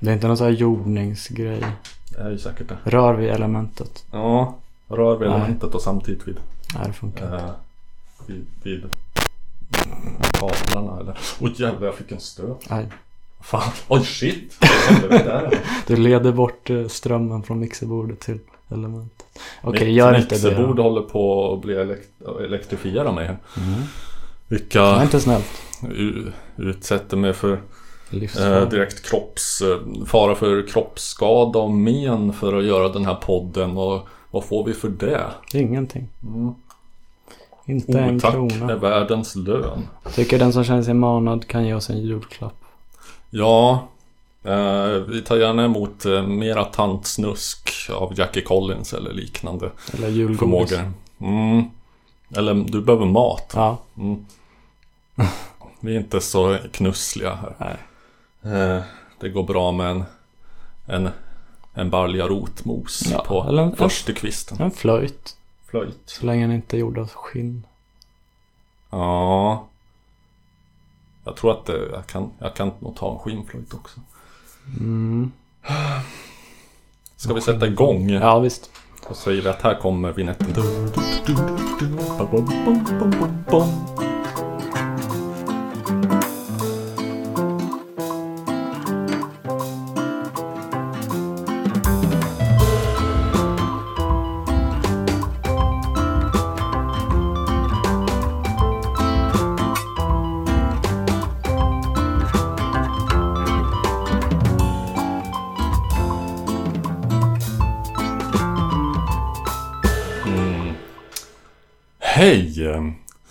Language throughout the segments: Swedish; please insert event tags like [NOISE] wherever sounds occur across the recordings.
Det är inte någon sån här jordningsgrej. Det är ju säkert det. Rör vid elementet. Ja, rör vid Nej. elementet och samtidigt vid, Nej, det funkar eh, vid, vid kablarna eller. Oj jävlar jag fick en stöt. Nej. Fan, oj shit. Är det? [LAUGHS] Du leder bort eh, strömmen från mixerbordet till elementet. Okej, Mitt gör inte det mixerbord då. håller på att bli elekt- elektrifiera mig. Mm. Det Vilka är inte snällt. utsätter mig för eh, direkt kropps, eh, fara för kroppsskada och men för att göra den här podden och vad får vi för det? Ingenting. Mm. Inte en Otack krona. är världens lön. Tycker den som känner sig manad kan ge oss en julklapp. Ja, eh, vi tar gärna emot eh, mera tantsnusk av Jackie Collins eller liknande Eller julgodis. Mm. Eller du behöver mat. Ja. Mm. [LAUGHS] Vi är inte så knussliga här. Nej. Eh, det går bra med en, en, en balja rotmos Ja, på eller en- förstukvisten. En flöjt. Flöjt. Så länge den inte är gjord av skinn. Ja. Jag tror att det, jag, kan, jag kan nog ta en skinnflöjt också. Mm. Ska vi sätta igång? Ja, visst. Och säger vi att här kommer vignetten.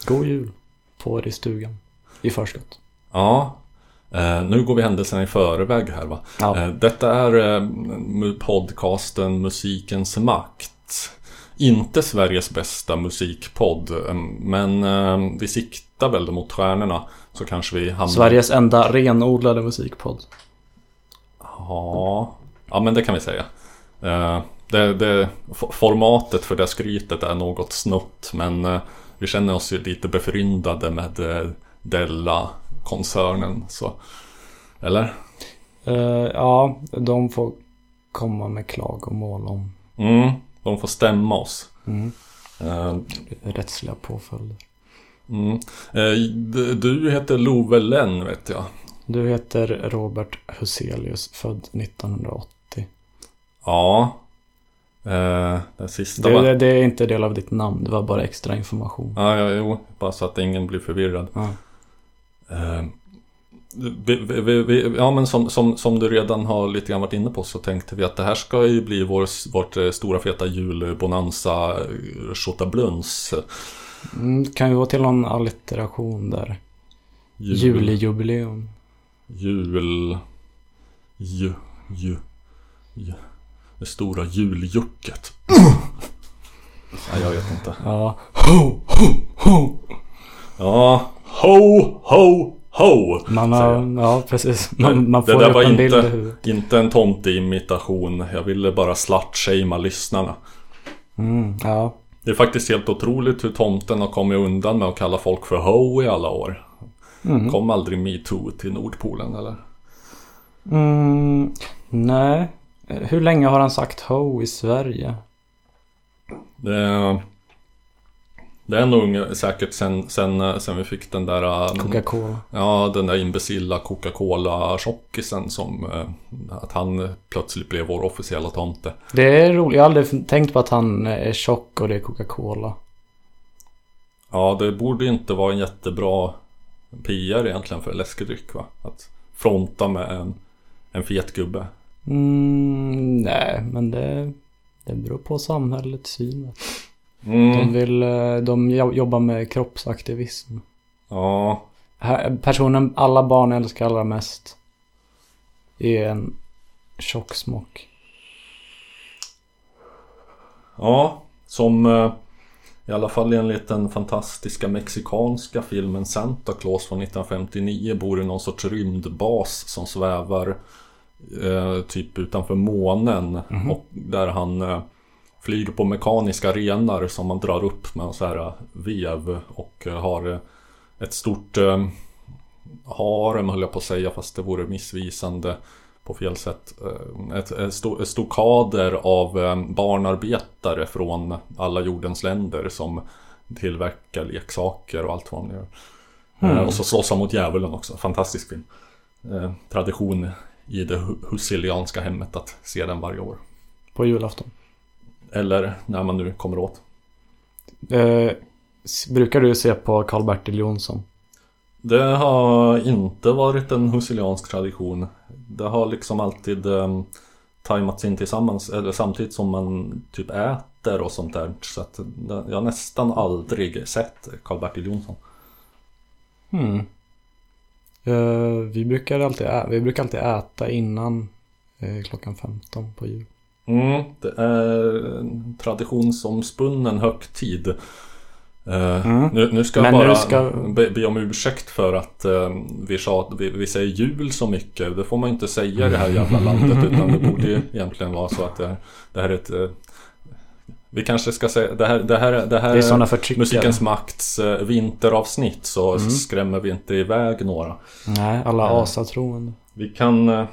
God jul. På er i stugan. I förskott. Ja, eh, nu går vi händelserna i förväg här va. Ja. Eh, detta är eh, podcasten Musikens makt. Inte Sveriges bästa musikpodd, men vi siktar väl mot stjärnorna. Så kanske vi hamnar... Sveriges enda renodlade musikpodd. Ja, ja men det kan vi säga. Det, det, formatet för det skrytet är något snutt men vi känner oss ju lite befryndade med eh, Della-koncernen. Så. Eller? Eh, ja, de får komma med klagomål om Mm, de får stämma oss. mm, Eh, rättsliga påföljder. mm. D- du heter Love Lenn vet jag. Du heter Robert Huselius, född 1980. Ja. Eh, det sista Det, det, det är inte del av ditt namn, det var bara extra information. Ja, ja, jo. Bara så att ingen blir förvirrad. Ja. Eh, vi, vi, vi, vi, ja men som, som, som du redan har lite grann varit inne på så tänkte vi att det här ska ju bli vår, vårt eh, stora feta julbonanza Tjottabluns Mm, kan vi gå till någon allitteration där? jul, Julijubileum. Jul... Ju, ju, ju. Det stora juljucket. Nej, jag vet inte. Ja. Ho, ho, ho! Ja, ho, ho, ho! Man har, ja precis. Man, man det får där upp var en bild inte, huvudet. inte en tomteimitation. Jag ville bara slut-shamea lyssnarna. Mm, ja. Det är faktiskt helt otroligt hur tomten har kommit undan med att kalla folk för ho i alla år. Mm. Kom aldrig metoo till Nordpolen eller? Mm, nej. Eh, Hur länge har han sagt ho i Sverige? Det är, det är nog säkert sen, sen, sen vi fick den där... um, Coca-Cola. Ja, den där imbecilla Coca-Cola-tjockisen som... eh, Att han plötsligt blev vår officiella tomte. Det är roligt. Jag har aldrig tänkt på att han är tjock och det är Coca-Cola. Ja, det borde inte vara en jättebra PR egentligen för läskedryck va? Att fronta med en, en fet gubbe. Mm, nej, men det, det beror på samhällets syn. De Mm, vill, eh, de jo- jobbar med kroppsaktivism. ja, Personen alla barn älskar allra mest är en tjock smock. ja, som eh, i alla fall enligt den fantastiska mexikanska filmen Santa Claus från 1959 bor i någon sorts rymdbas som svävar eh, typ utanför månen och där han eh, flyger på mekaniska renar som man drar upp med så här eh, vev och eh, har ett stort eh, harem höll jag på att säga fast det vore missvisande på fel sätt. Ett, ett, sto, ett stor kader av barnarbetare från alla jordens länder som tillverkar leksaker och allt vad de gör. Mm. Och så slåss han mot djävulen också. Fantastisk film. Eh, Tradition i det hu- husilianska hemmet att se den varje år. På julafton. Eller när man nu kommer åt. Eh, brukar du se på Karl-Bertil Jonsson? Det har inte varit en husiliansk tradition. Det har liksom alltid um, tajmats in tillsammans, eller samtidigt som man typ äter och sånt där. Så att jag har nästan aldrig sett Karl-Bertil Jonsson. Hmm. Eh, vi, brukar alltid ä- vi brukar alltid äta innan eh, klockan 15 på jul. Mm, det är en traditionsomspunnen högtid. Eh, Mm. nu, nu ska jag Men nu bara ska- be, be om ursäkt för att eh, vi, sa, vi, vi säger jul så mycket. Det får man inte säga i det här jävla landet. Utan det borde ju egentligen vara så att det, det här är ett... Eh, vi kanske ska säga, det här, det här, det här Det är. Musikens makts eh, vinteravsnitt så Mm. skrämmer vi inte iväg några. Nej, alla Ja. asatroende. Vi kan... eh,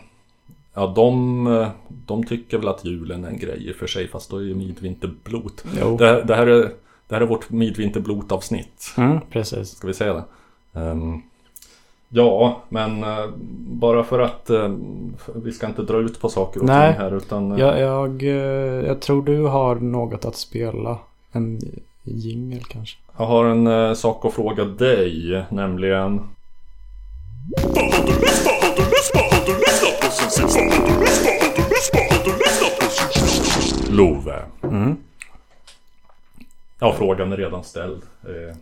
Ja, de, eh, de tycker väl att julen är en grej i och för sig fast då är ju midvinterblot. Jo. Det, här- det, här är, det här är vårt midvinterblot-avsnitt. Mm, precis. Ska vi säga det? Ehm, ja, men eh, bara för att eh, vi ska inte dra ut på saker och Nej. ting här utan... eh, Jag, jag, jag tror du har något att spela. En jingel kanske. Jag har en sak att fråga dig, nämligen... Love. Mm. Ja, frågan är redan ställd.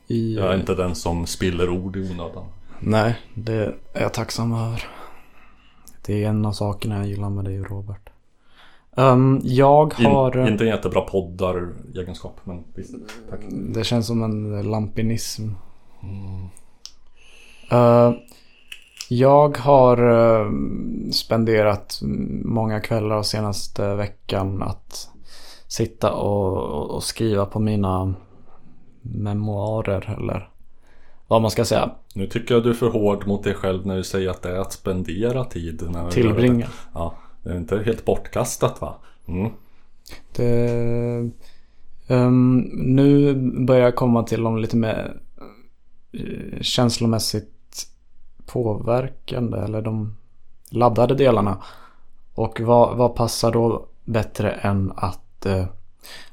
I, Jag är inte den som spiller ord i onödan. Nej, det är jag tacksam över. Det är en av sakerna jag gillar med dig Robert. Ehm, jag har... In, inte en jättebra poddar-egenskap, men visst. Tack. Det känns som en lampinism. Eh, jag har eh, spenderat många kvällar senaste veckan att sitta och, och skriva på mina memoarer eller vad man ska säga. Nu tycker jag du är för hård mot dig själv när du säger att det är att spendera tid. När. Tillbringa. Ja, det är inte helt bortkastat va? Mm. Det, ehm, nu börjar jag komma till de lite mer eh, känslomässigt påverkande eller de laddade delarna. Och vad, vad passar då bättre än att eh,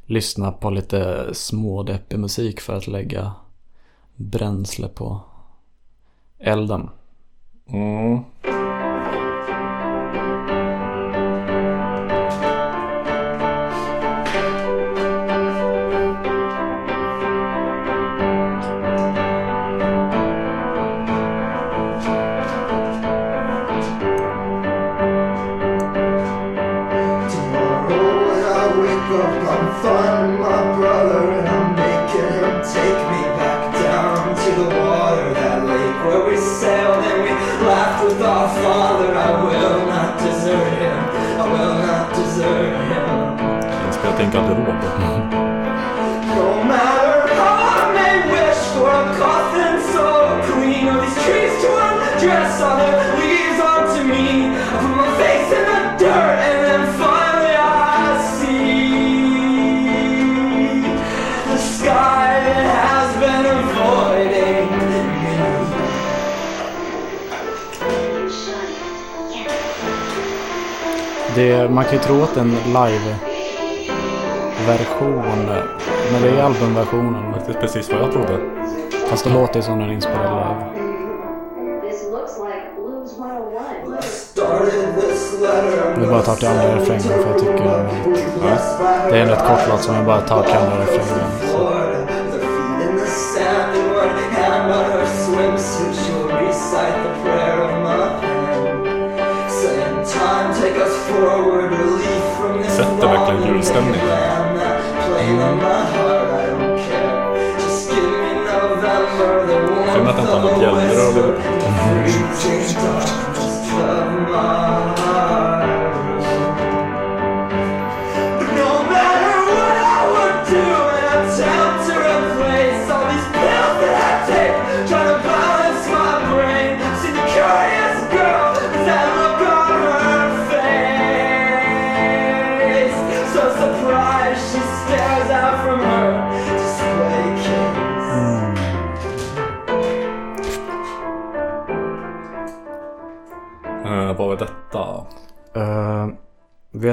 lyssna på lite smådeppig musik för att lägga bränsle på elden. Mm. No matter how I may wish for a coffin so clean, or these trees to undress all their leaves onto me. I put my face in the dirt and then finally I see the sky that has been avoiding me. Det, man kan ju tro att det är en live-version. Men det är albumversionen. Faktiskt precis vad jag trodde. Fast det låter som den är inspelad live. This looks like Blues 101. Started this letter. Vi bara tar till andra refrängen för jag tycker är lite... Det är en rätt kort låt som jag bara tar till andra refrängen. Så. Förvånad att inte han har något hjälmrör.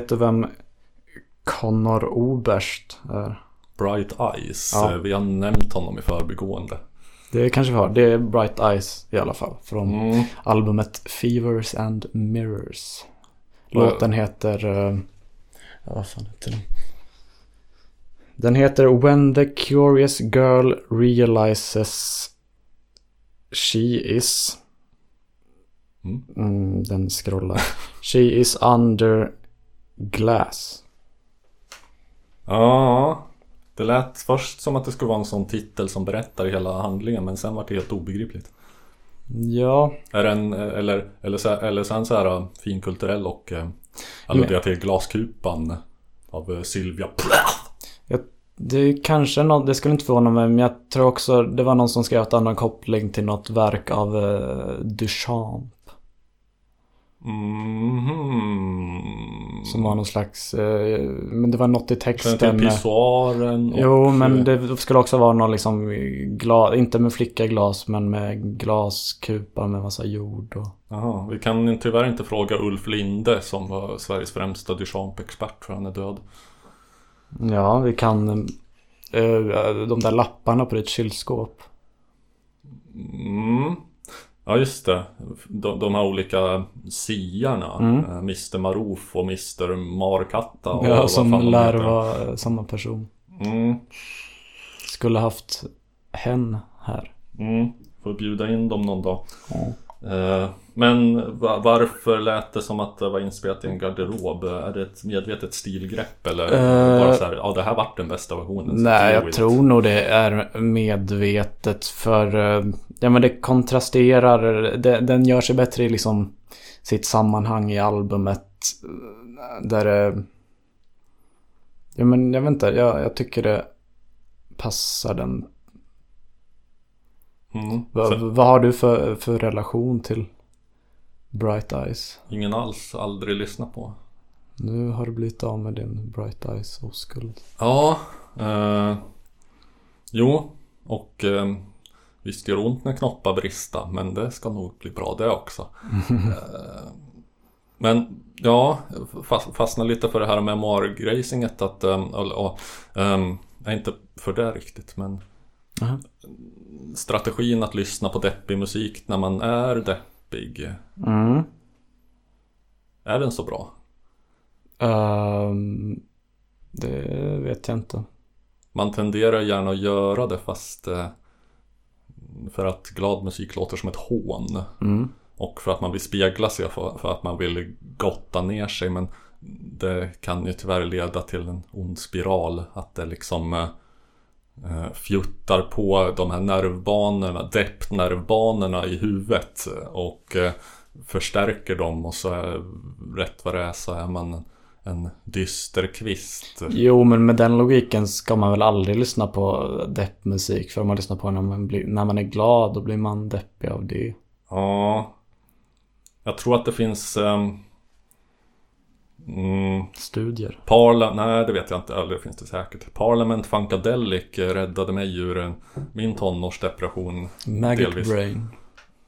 Vet du vem Connor Oberst är? Bright Eyes. Ja. Eh, Vi har nämnt honom i förbigående. Det kanske vi har. Det är Bright Eyes i alla fall. Från Mm. albumet Fevers and Mirrors. Låten heter... eh, ja, vad fan heter den? Den heter When the Curious Girl Realizes She Is. Mm. Mm, den scrollar. She is under glass. Ja, det lät först som att det skulle vara en sån titel som berättar hela handlingen men sen var det helt obegripligt. Ja, Är den, eller, eller, så, eller sen så här eh, finkulturell och eh, alluderar till Glaskupan av eh, Sylvia jag, det är kanske något, det skulle inte förvåna mig, men jag tror också det var någon som skrev att det hade en koppling till något verk av uh, Duchamp. Mhm. Som var någon slags, eh, men det var något i texten. pissoaren och, Jo, eh, men det skulle också vara någon liksom glas, inte med flickaglas men med glaskupa med massa jord och... Jaha, vi kan tyvärr inte fråga Ulf Linde som var Sveriges främsta Duchamp-expert för han är död. Ja, vi kan eh, de där lapparna på ditt kylskåp. Mm. Ja just det. De, de här olika siarna. Mm. Eh, Mr Maroof och Mr Markatta. och Ja, vad som lär vara samma person. Mm. Skulle haft hen här. Mm. Får bjuda in dem någon dag. Eh, Men va- varför lät det som att det var inspelat i en garderob? Är det ett medvetet stilgrepp eller Eh, bara så här, ja det här vart den bästa versionen? Nej, jag tror nog det är medvetet för eh, Ja men det kontrasterar, det, den gör sig bättre i liksom sitt sammanhang i albumet. Där det... Ja men jag vet inte, jag, jag tycker det passar den. Mm. Va, vad har du för, för relation till Bright Eyes? ingen alls, aldrig lyssnat på. Nu har du blivit av med din Bright Eyes oskuld. Ja, eh, jo, och eh, visst gör ont när knoppar brista, men det ska nog bli bra det också. [LAUGHS] eh, men ja, fast, fastnar lite för det här memoargracinget att, eh, och, och, eh, är inte för det riktigt, men Aha. strategin att lyssna på deppig musik när man är deppig, Mm. är den så bra? Ehm, det vet jag inte. Man tenderar gärna att göra det fast eh, för att glad musik låter som ett hån. Mm. Och för att man vill spegla sig för, för att man vill gotta ner sig. Men det kan ju tyvärr leda till en ond spiral. Att det liksom eh, eh, fjuttar på de här nervbanorna, deppnervbanorna i huvudet. Och eh, förstärker dem och så är, rätt vad det är så är man en, dyster kvist. Jo, men med den logiken ska man väl aldrig lyssna på deppmusik. För om man lyssnar på när man, blir, när man är glad, då blir man deppig av det. Ja. Jag tror att det finns... ehm, mm, Studier. Parla... Nej, det vet jag inte. Eller det finns det säkert. Parliament Funkadelic räddade mig ur min tonårsdepression. Maggot Delvis. brain.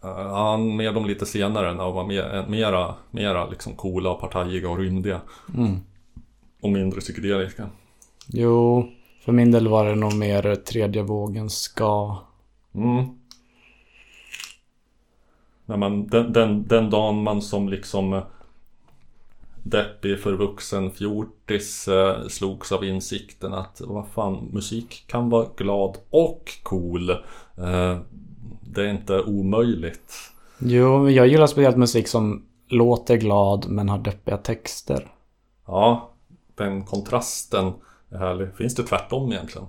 Eh, Han med dem lite senare när de var mer, eh, mera, mera liksom coola och partajiga och rymdiga. Mm. Och mindre psykedeliska. Jo, för min del var det nog mer tredje vågen ska. Mm. När man, den, den, den dagen man som liksom eh, deppig förvuxen fjortis eh, slogs av insikten att vad fan, musik kan vara glad och cool. Eh, det är inte omöjligt. Jo, jag gillar speciellt musik som låter glad men har deppiga texter. Ja, den kontrasten är härlig. Finns det tvärtom egentligen?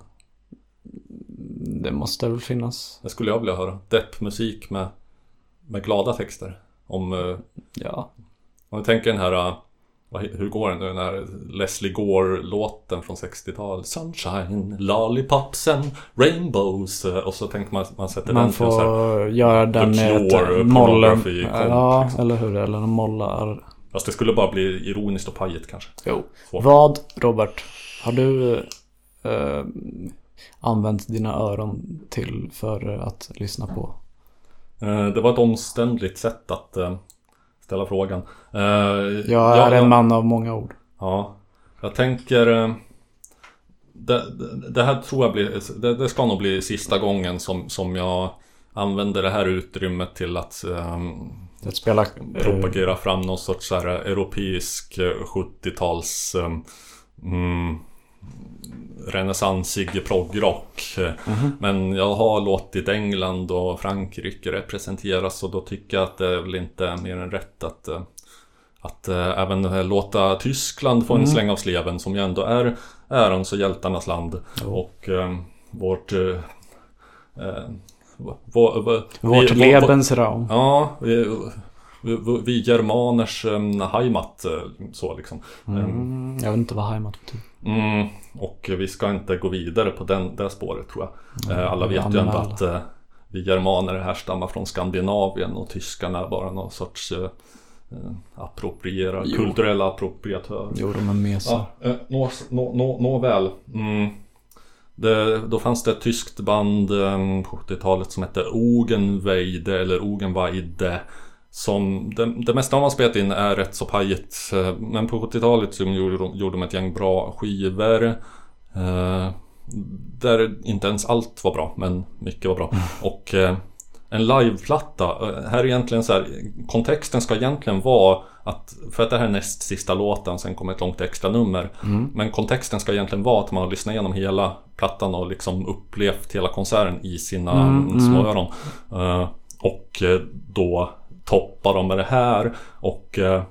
Det måste väl finnas. Det skulle jag vilja höra. Deppmusik med, med glada texter. Om eh, Ja. Om du tänker den här, vad, hur går den nu, den här Leslie Gore-låten från 60-talet. Sunshine, lollipops and rainbows. äh, Och så tänker man man sätter Man den till så här, får göra den med ett mollen. pornography, Ja, liksom. eller hur? Eller en mollar. Fast det skulle bara bli ironiskt och pajigt kanske. Jo. Svårt. Vad, Robert, har du eh, använt dina öron till för att lyssna på? Eh, Det var ett omständligt sätt att eh, ställa frågan. Eh, Jag är en man av många ord. Ja, jag tänker... eh, Det, det, här tror jag blir... Det, det ska nog bli sista gången som, som jag använder det här utrymmet till att ehm, Att spela... propagera fram någon sorts så här europeisk eh, 70-tals... ehm, Mm, renässansig proggrock. Men jag har låtit England och Frankrike representeras och då tycker jag att det är väl inte mer än rätt att eh, att eh, även eh, låta Tyskland få en släng av sleven som ju ändå är ärans och hjältarnas land. Och eh, vårt... Eh, eh, vår, vår, Vårt vi- vår- Lebensraum. Ja, vi, vi, germaners heimat eh, så liksom. Mm, jag vet inte vad heimat betyder. Mm, och vi ska inte gå vidare på den, det spåret tror jag. Eh, Alla vet ju ändå alla. att eh, vi germaner härstammar från Skandinavien och tyskarna är bara någon sorts appropriera, Jo. kulturella appropriatörer. Jo, de är mesar. Ja, eh, nå, nå, nå, nåväl. Mm. Det, då fanns det ett tyskt band eh, på 70-talet som hette Ogenweide eller Ogenweide. Som det, det mesta de har spelat in är rätt så pajigt. eh, Men på 70-talet så gjorde, de- gjorde de ett gäng bra skivor. Eh, där inte ens allt var bra, men mycket var bra. Och eh, en liveplatta, eh, här är egentligen så här, kontexten ska egentligen vara att, för att det här är näst sista låten, sen kommer ett långt extra nummer. Men kontexten ska egentligen vara att man har lyssnat igenom hela plattan och liksom upplevt hela konserten i sina mm, små öron. Eh, och eh, då toppar dem med det här och eh,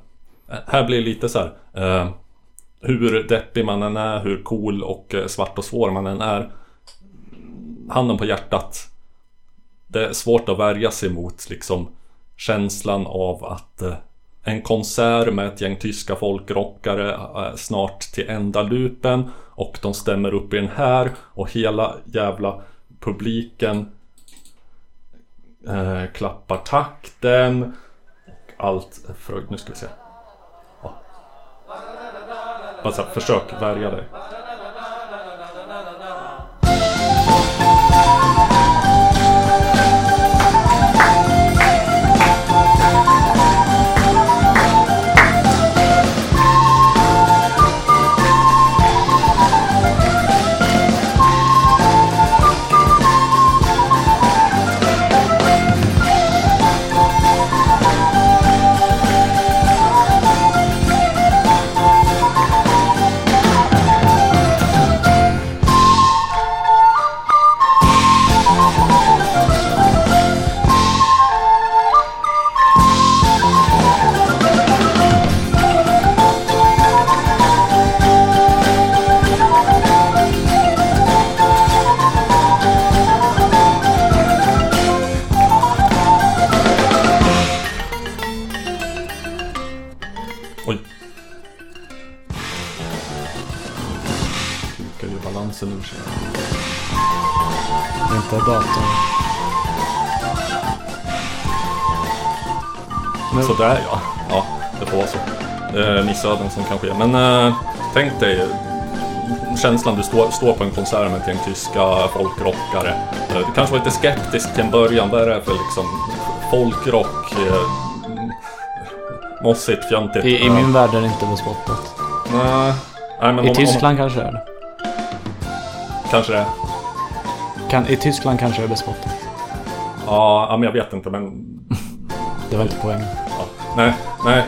här blir det lite så här. Eh, hur deppig man än är, hur cool och eh, svart och svår man än är. Handen på hjärtat. Det är svårt att värja sig mot liksom känslan av att eh, en konsert med ett gäng tyska folkrockare eh, snart till enda lupen och de stämmer upp i den här och hela jävla publiken eh, klappar takten och allt är fröjd. Nu ska vi se. Ja. Bara så här, försök värja dig. Inte datorn. Men- Sådär ja. Ja, det får vara så. Det är missöden som kan ske. Men äh, tänk dig eh, känslan du står, står på en konsert med ett gäng tyska folkrockare. Eh, Du kanske var lite skeptisk till en början. Vad är det för liksom folkrock? Eh, mossigt, fjantigt. I, I min värld är det inte bespottat. Nej, nej, men I om, Tyskland kanske det är det. Om, kanske det. Kan, I Tyskland kanske det är bespottat. Ja, ja, men jag vet inte men... [LAUGHS] Det var inte poängen. Ja, nej, nej.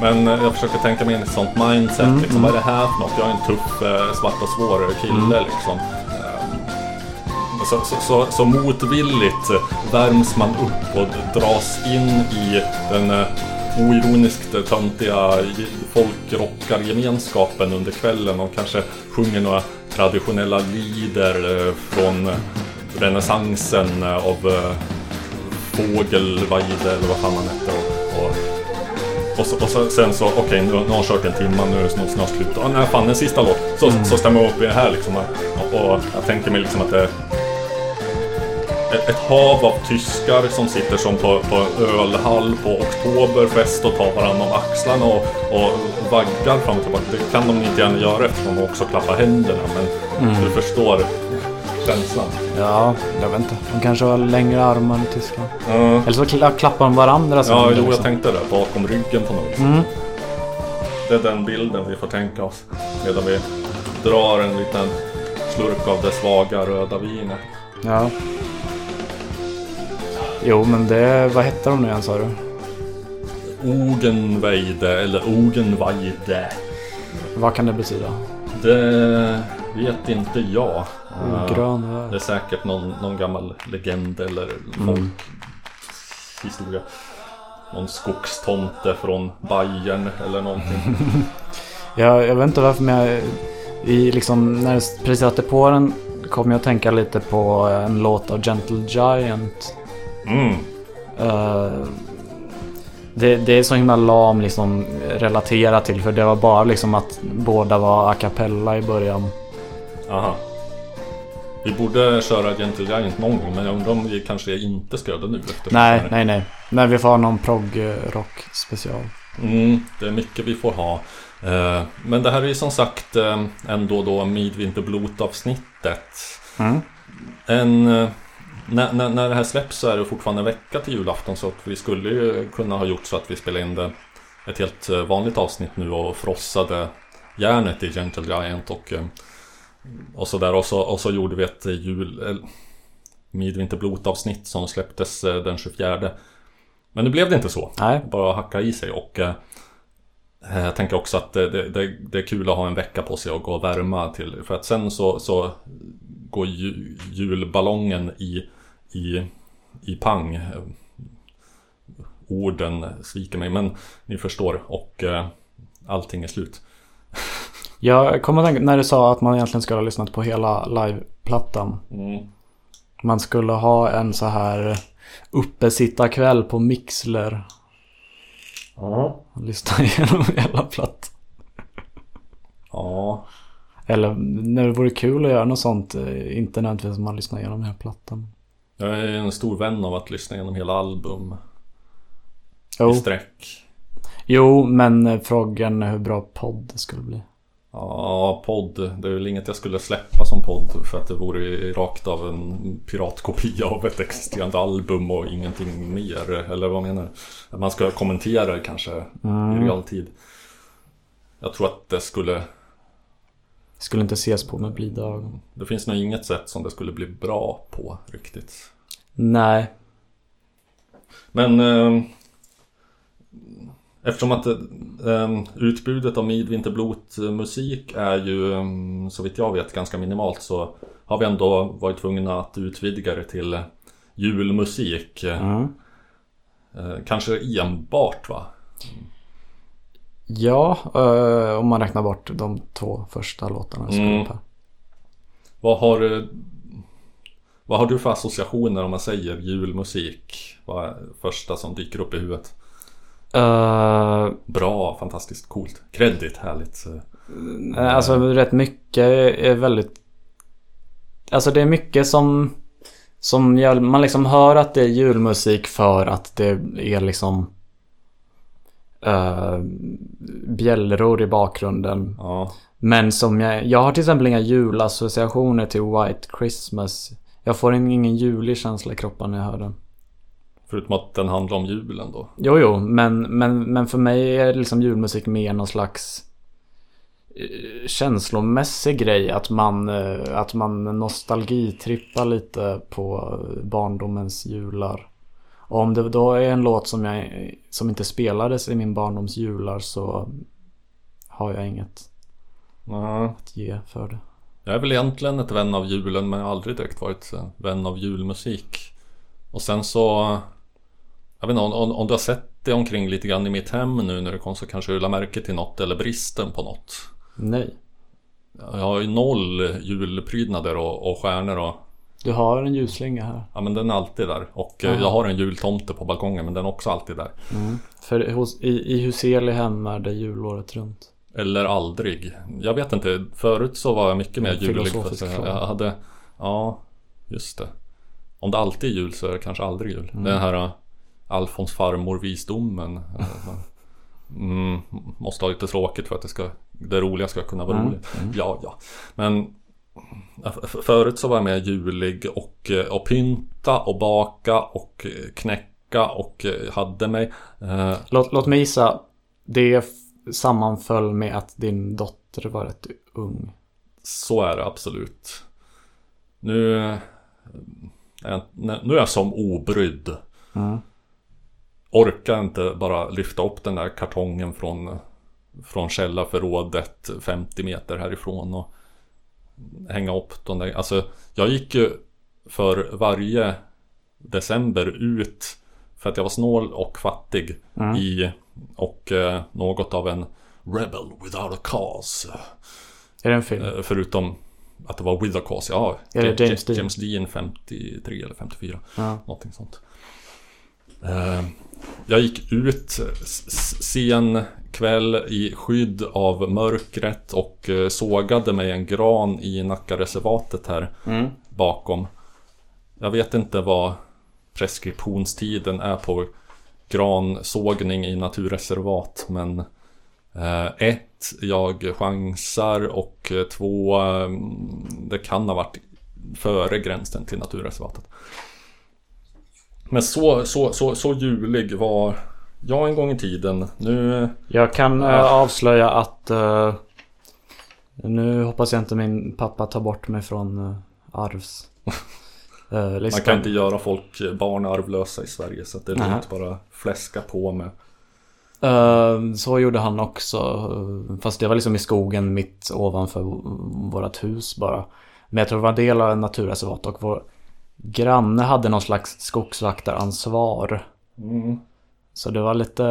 Men eh, jag försöker tänka mig in i ett sånt mindset. Mm, liksom, Vad är det här för något? Jag är en tuff, eh, svart och svår kille Mm. liksom. Eh, Så, så, så, så motvilligt värms man upp och dras in i den oironiskt töntiga ge- folkrockargemenskapen under kvällen och kanske sjunger några traditionella lieder eh, från renässansen av eh, Fågelweide eller vad fan han hette. Och, och, och, så, och så, sen så, okej nu, nu har han kört en timme, nu är det snart, snart slut. Ah, nej, fan en sista låt. Så, så stämmer jag upp i det här liksom. Och, och jag tänker mig liksom att det ett, hav av tyskar som sitter som på, på ölhall på Oktoberfest och tar varandra om axlarna och, och vaggar fram och tillbaka. Det kan de inte gärna göra eftersom de också klappar händerna. Men du förstår känslan. Ja, jag vet inte. De kanske har längre armar än Tyskland. Ja, Eller så kla- klappar de varandra ja händer, jo, jag liksom. tänkte det. Bakom ryggen på något. Mm. Det är den bilden vi får tänka oss. Medan vi drar en liten slurk av det svaga röda vinet. Ja. Jo, men det... Vad hette de nu igen sa du? Ogenveide eller Ogenweide. Vad kan det betyda? Det vet inte jag. Eh, Grön Det är säkert någon, någon gammal legend eller Mm. folkhistoria. Någon skogstomte från Bayern eller någonting. [LAUGHS] Jag, jag vet inte varför men jag... I liksom, när jag precis satte på den kom jag att tänka lite på en låt av Gentle Giant. Mm. Eh, det, det är så himla lam liksom relaterat till för det var bara liksom att båda var a cappella i början. Aha. Vi borde köra Gentle Giant någon gång men jag undrar om vi kanske inte ska göra det nu. eftersom Nej, nej, nej. Men vi får ha någon prog-rock special. Mm, det är mycket vi får ha. Eh, Men det här är ju som sagt eh, ändå då Midvinterblot avsnittet. Mm. En, eh, när, när, när det här släpps så är det fortfarande en vecka till julafton så att vi skulle ju kunna ha gjort så att vi spelade in det ett helt vanligt avsnitt nu och frossade järnet i Gentle Giant och, och så där och så, och så gjorde vi ett eh, jul eh, Midvinterblot avsnitt som släpptes eh, den 24 Men nu blev det inte så Nej. bara hacka i sig och eh, jag tänker också att det, det, det, är kul att ha en vecka på sig och gå och värma till för att sen så, så går ju, julballongen i, i, i pang. Eh, Orden sviker mig men ni förstår och eh, allting är slut. [LAUGHS] Jag kommer att tänka när du sa att man egentligen skulle ha lyssnat på hela liveplattan. Mm. Man skulle ha en så här uppesittarkväll på Mixler. Ja. Och lyssna [LAUGHS] igenom hela plattan. Ja. Eller när det vore kul att göra något sånt. eh, Inte nödvändigtvis att man lyssnar igenom hela plattan. Jag är en stor vän av att lyssna igenom hela album Jo, i sträck. jo men eh, frågan är hur bra podd det skulle bli. Ja, podd. Det är väl inget jag skulle släppa som podd för att det vore rakt av en piratkopia av ett existerande album och ingenting mer. Eller vad menar du? Man ska kommentera kanske i realtid. Jag tror att det skulle... Skulle inte ses på med blida ögon. Det finns nog inget sätt som det skulle bli bra på riktigt. Nej. Men eh, eftersom att eh, utbudet av Midvinterblot musik är ju eh, så vitt jag vet ganska minimalt så har vi ändå varit tvungna att utvidga det till julmusik. Mm. Eh, kanske enbart va? Ja, eh, om man räknar bort de två första låtarna. Mm. Vad har, eh, vad har du för associationer om man säger julmusik? Vad är första som dyker upp i huvudet? Eh, Bra, fantastiskt coolt. Kredit, härligt. Nej, Alltså rätt mycket är väldigt... Alltså det är mycket som... Som gör, man liksom hör att det är julmusik för att det är liksom... Uh, bjällror i bakgrunden. Ja, Men som jag... Jag har till exempel inga julassociationer till White Christmas. Jag får en- ingen julig känsla i kroppen när jag hör den. Förutom att den handlar om julen då. Jo, jo, men, men, men för mig är liksom julmusik mer någon slags eh, känslomässig grej. Att man, eh, att man nostalgitrippar lite på barndomens jular. Och om det då är en låt som, jag, som inte spelades i min barndoms jular så har jag inget Ja. att ge för det. Jag är väl egentligen ett vän av julen men jag har aldrig direkt varit vän av julmusik. Och sen så... Jag vet inte om, om, om du har sett det omkring lite grann i mitt hem nu när det kom så kanske du la märke till något eller bristen på något. Nej. Jag har ju noll julprydnader och, och stjärnor och... Du har en ljusslinga här. Ja men den är alltid där. Och eh, Aha. jag har en jultomte på balkongen men den är också alltid där. För hos, i, i Huseli hem är det julåret runt. Eller aldrig. Jag vet inte. Förut så var jag mycket mer julig. För jag, jag hade... Ja, just det. Om det alltid är jul så är det kanske aldrig jul. Mm. Den här Alfons farmor visdomen. [LAUGHS] mm, måste ha lite tråkigt för att det, ska, det roliga ska kunna vara Mm. roligt. Ja, ja. Men Förut så var jag mer julig och, eh, och pynta och baka och eh, knäcka och eh, hade mig. Låt, låt mig gissa. Det sammanföll med att din dotter var rätt ung. Så är det absolut. Nu, nu är jag som obrydd. Mm. Orkar inte bara lyfta upp den där kartongen från, från källarförrådet 50 meter härifrån och hänga upp den där. Alltså, jag gick ju för varje december ut för att jag var snål och fattig i och eh, något av en rebel without a cause. Är det en film? Eh, Förutom att det var With a Cause, ja. Är det Ja- James Dean? James Dean 53 eller 54. Ja. Någonting sånt. Eh, Jag gick ut sen kväll i skydd av mörkret och eh, sågade mig en gran i Nackareservatet här Mm. bakom. Jag vet inte vad preskriptionstiden är på gransågning i naturreservat men eh, ett, jag chansar och två, det kan ha varit före gränsen till naturreservatet. Men så, så, så, så julig var jag en gång i tiden. Nu, Jag kan Ah. avslöja att eh, nu hoppas jag inte min pappa tar bort mig från uh, arvs [LAUGHS] man kan inte göra folk barn arvlösa i Sverige så att det är lugnt bara fläska på med. Eh, så gjorde han också. Fast det var liksom i skogen mitt ovanför vårt hus bara. Men jag tror det var en del av en naturreservat och vår granne hade någon slags skogsvaktaransvar. Mm. Så det var lite,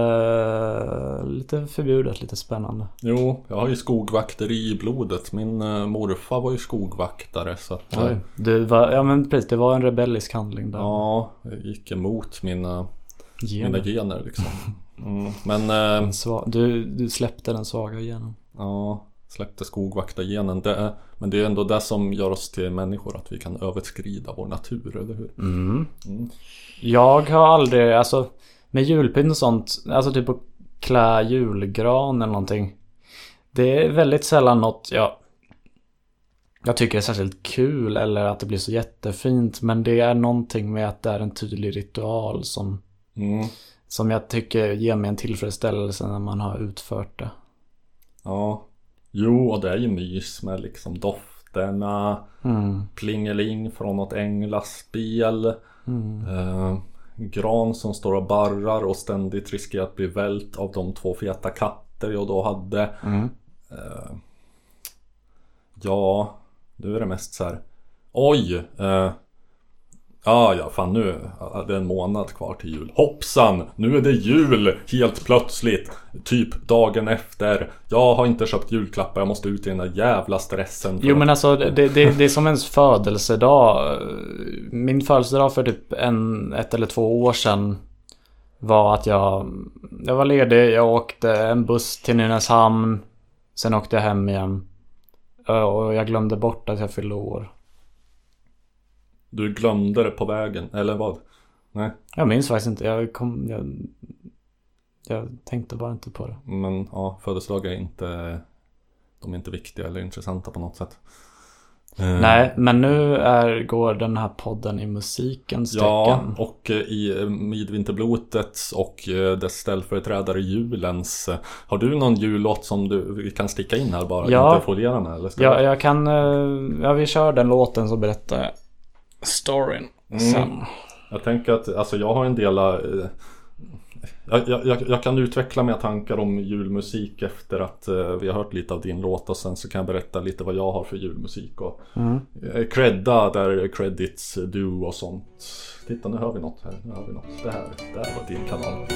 lite förbjudet, lite spännande. Jo, jag har ju skogvakteri i blodet. Min eh, morfar var ju skogvaktare så att... Oj. Du var, ja men precis, det var en rebellisk handling där. Ja, jag gick emot mina, mina Gener. gener liksom. [LAUGHS] Mm. Men eh, du, du släppte den svaga genen. ja, släppte skogvaktargenen. Det är, men det är ändå det som gör oss till människor, att vi kan överskrida vår natur, eller hur? Mm. Jag har aldrig, alltså med julpynt och sånt, alltså typ att klä julgran eller någonting. Det är väldigt sällan något jag, jag tycker är särskilt kul eller att det blir så jättefint. Men det är någonting med att det är en tydlig ritual som, Mm. som jag tycker ger mig en tillfredsställelse när man har utfört det. Ja. Jo, och det är ju mys med liksom dofterna, Mm. plingeling från något änglaspel. Mm. Eh, gran som står och barrar och ständigt riskerar att bli vält av de två feta katter jag då hade. Mm. Eh, ja, nu är det mest så här. Oj! Eh, ja, ja, fan nu. ja, Det är en månad kvar till jul. Hoppsan! Nu är det jul! Helt plötsligt. Typ dagen efter. Jag har inte köpt julklappar. Jag måste ut i den där jävla stressen. Jo att- men alltså det, det, det är som ens födelsedag. Min födelsedag för typ en, ett eller två år sedan var att jag, jag var ledig, jag åkte en buss till Nynäshamn. Sen åkte jag hem igen. Och jag glömde bort att jag fyllde år. Du glömde det på vägen, eller vad? Nej, Jag minns faktiskt inte, jag kom, jag, jag tänkte bara inte på det. men ja, födelsedagar är inte... De är inte viktiga eller intressanta på något sätt. Eh, Nej, men nu är, går den här podden i musikens Ja, tecken. och eh, i eh, Midvinterblotets och dess ställföreträdare julens. Har du någon jullåt som du kan sticka in här bara? Ja. Inte foliera med? Eller ska Ja, jag- kan... Ja, vi kör den låten så berättar jag storyn sen. Jag tänker att alltså, jag har en del eh, jag, jag, jag, kan utveckla mina tankar om julmusik efter att eh, vi har hört lite av din låt och sen så kan jag berätta lite vad jag har för julmusik och eh, credda där credits do och sånt. Titta nu hör vi något här. Nu hör vi något. Det här, det här var din kanal.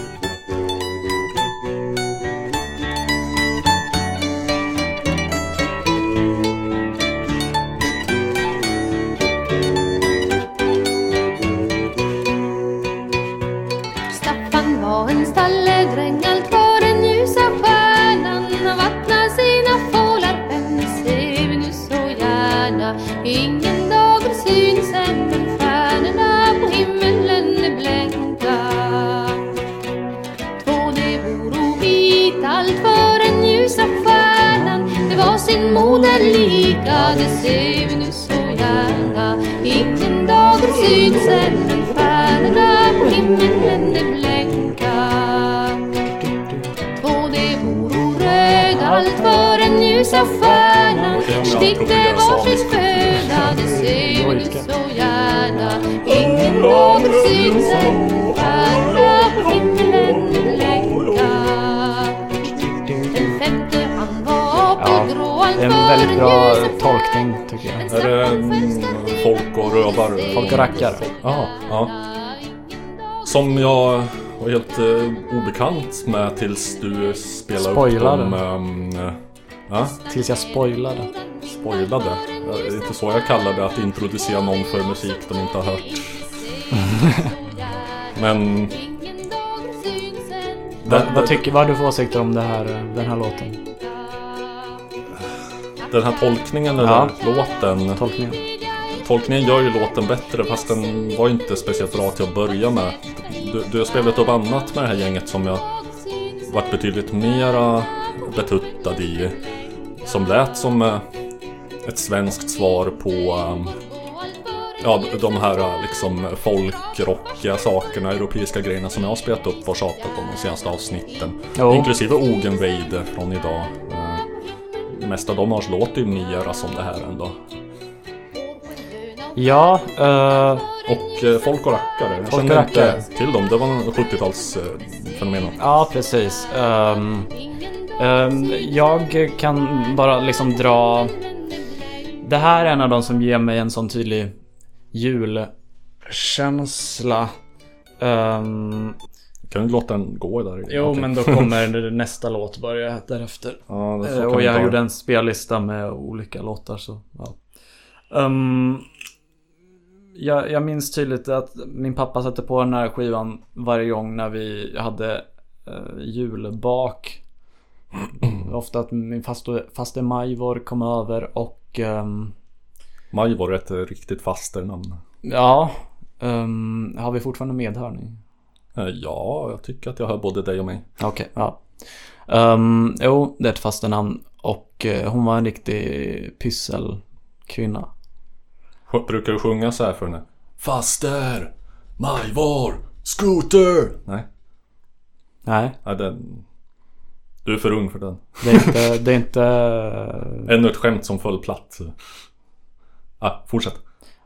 Lika Det ser vi nu så gärna. Ingen dager syns än Men stjärnorna på himlen de blänka Två de voro röd Allt för en ljusa stjärna. Det varsin föda Det ser vi nu så gärna. Ingen dager syns än en väldigt bra tolkning tycker jag. Är det mm, folk och rövar? Folk och rackare. Ja, ja. Som jag var helt eh, obekant med tills du spelade Spoilade. upp dem. Um, ja, Tills jag spoilade. spoilade. Det är inte så jag kallar det, att introducera någon för musik de inte har hört. [LAUGHS] Men Vad, vad, tycker, vad har du för åsikter om det här, den här låten? Den här tolkningen eller Ja. låten. Tolkningen? Tolkningen gör ju låten bättre fast den var ju inte speciellt bra till att börja med. Du, du har spelat upp annat med det här gänget som jag varit betydligt mera betuttad i. Som lät som eh, ett svenskt svar på eh, Ja, de här eh, liksom folkrockiga sakerna, europeiska grejerna som jag har spelat upp och tjatat om de senaste avsnitten. Jo. Inklusive Ogenweide från idag. Det mesta av dem har låter ju mera som det här ändå. Ja, eh, Och eh, folk och rackare. Jag Folk och kände inte till dem. Det var en 70-talsfenomen. ja precis. Ehm, ehm, jag kan bara liksom dra... Det här är en av de som ger mig en sån tydlig julkänsla. Ehm, Kan du låta den gå där? jo, Okej. men då kommer [LAUGHS] nästa låt börja därefter. Ja, Eh, och jag gjorde en spellista med olika låtar så ja. Ehm, jag, jag minns tydligt att min pappa satte på den här skivan varje gång när vi hade uh, julbak. [CLEARS THROAT] Ofta att min faste, faste Majvor kom över och um, Maj var ett eh, riktigt fasternamn. ja. Um, har vi fortfarande medhörning? Eh, Ja, jag tycker att jag hör både dig och mig. Okej, ja. Um, jo, det är ett fasternamn och eh, hon var en riktig pysselkvinna. Brukar du sjunga så här för henne? Faster! Majvor! Scooter! Nej, Nej, nej den... Du är för ung för den. Det är inte... Det är inte [LAUGHS] Ännu ett skämt som föll platt. Ah, fortsätt.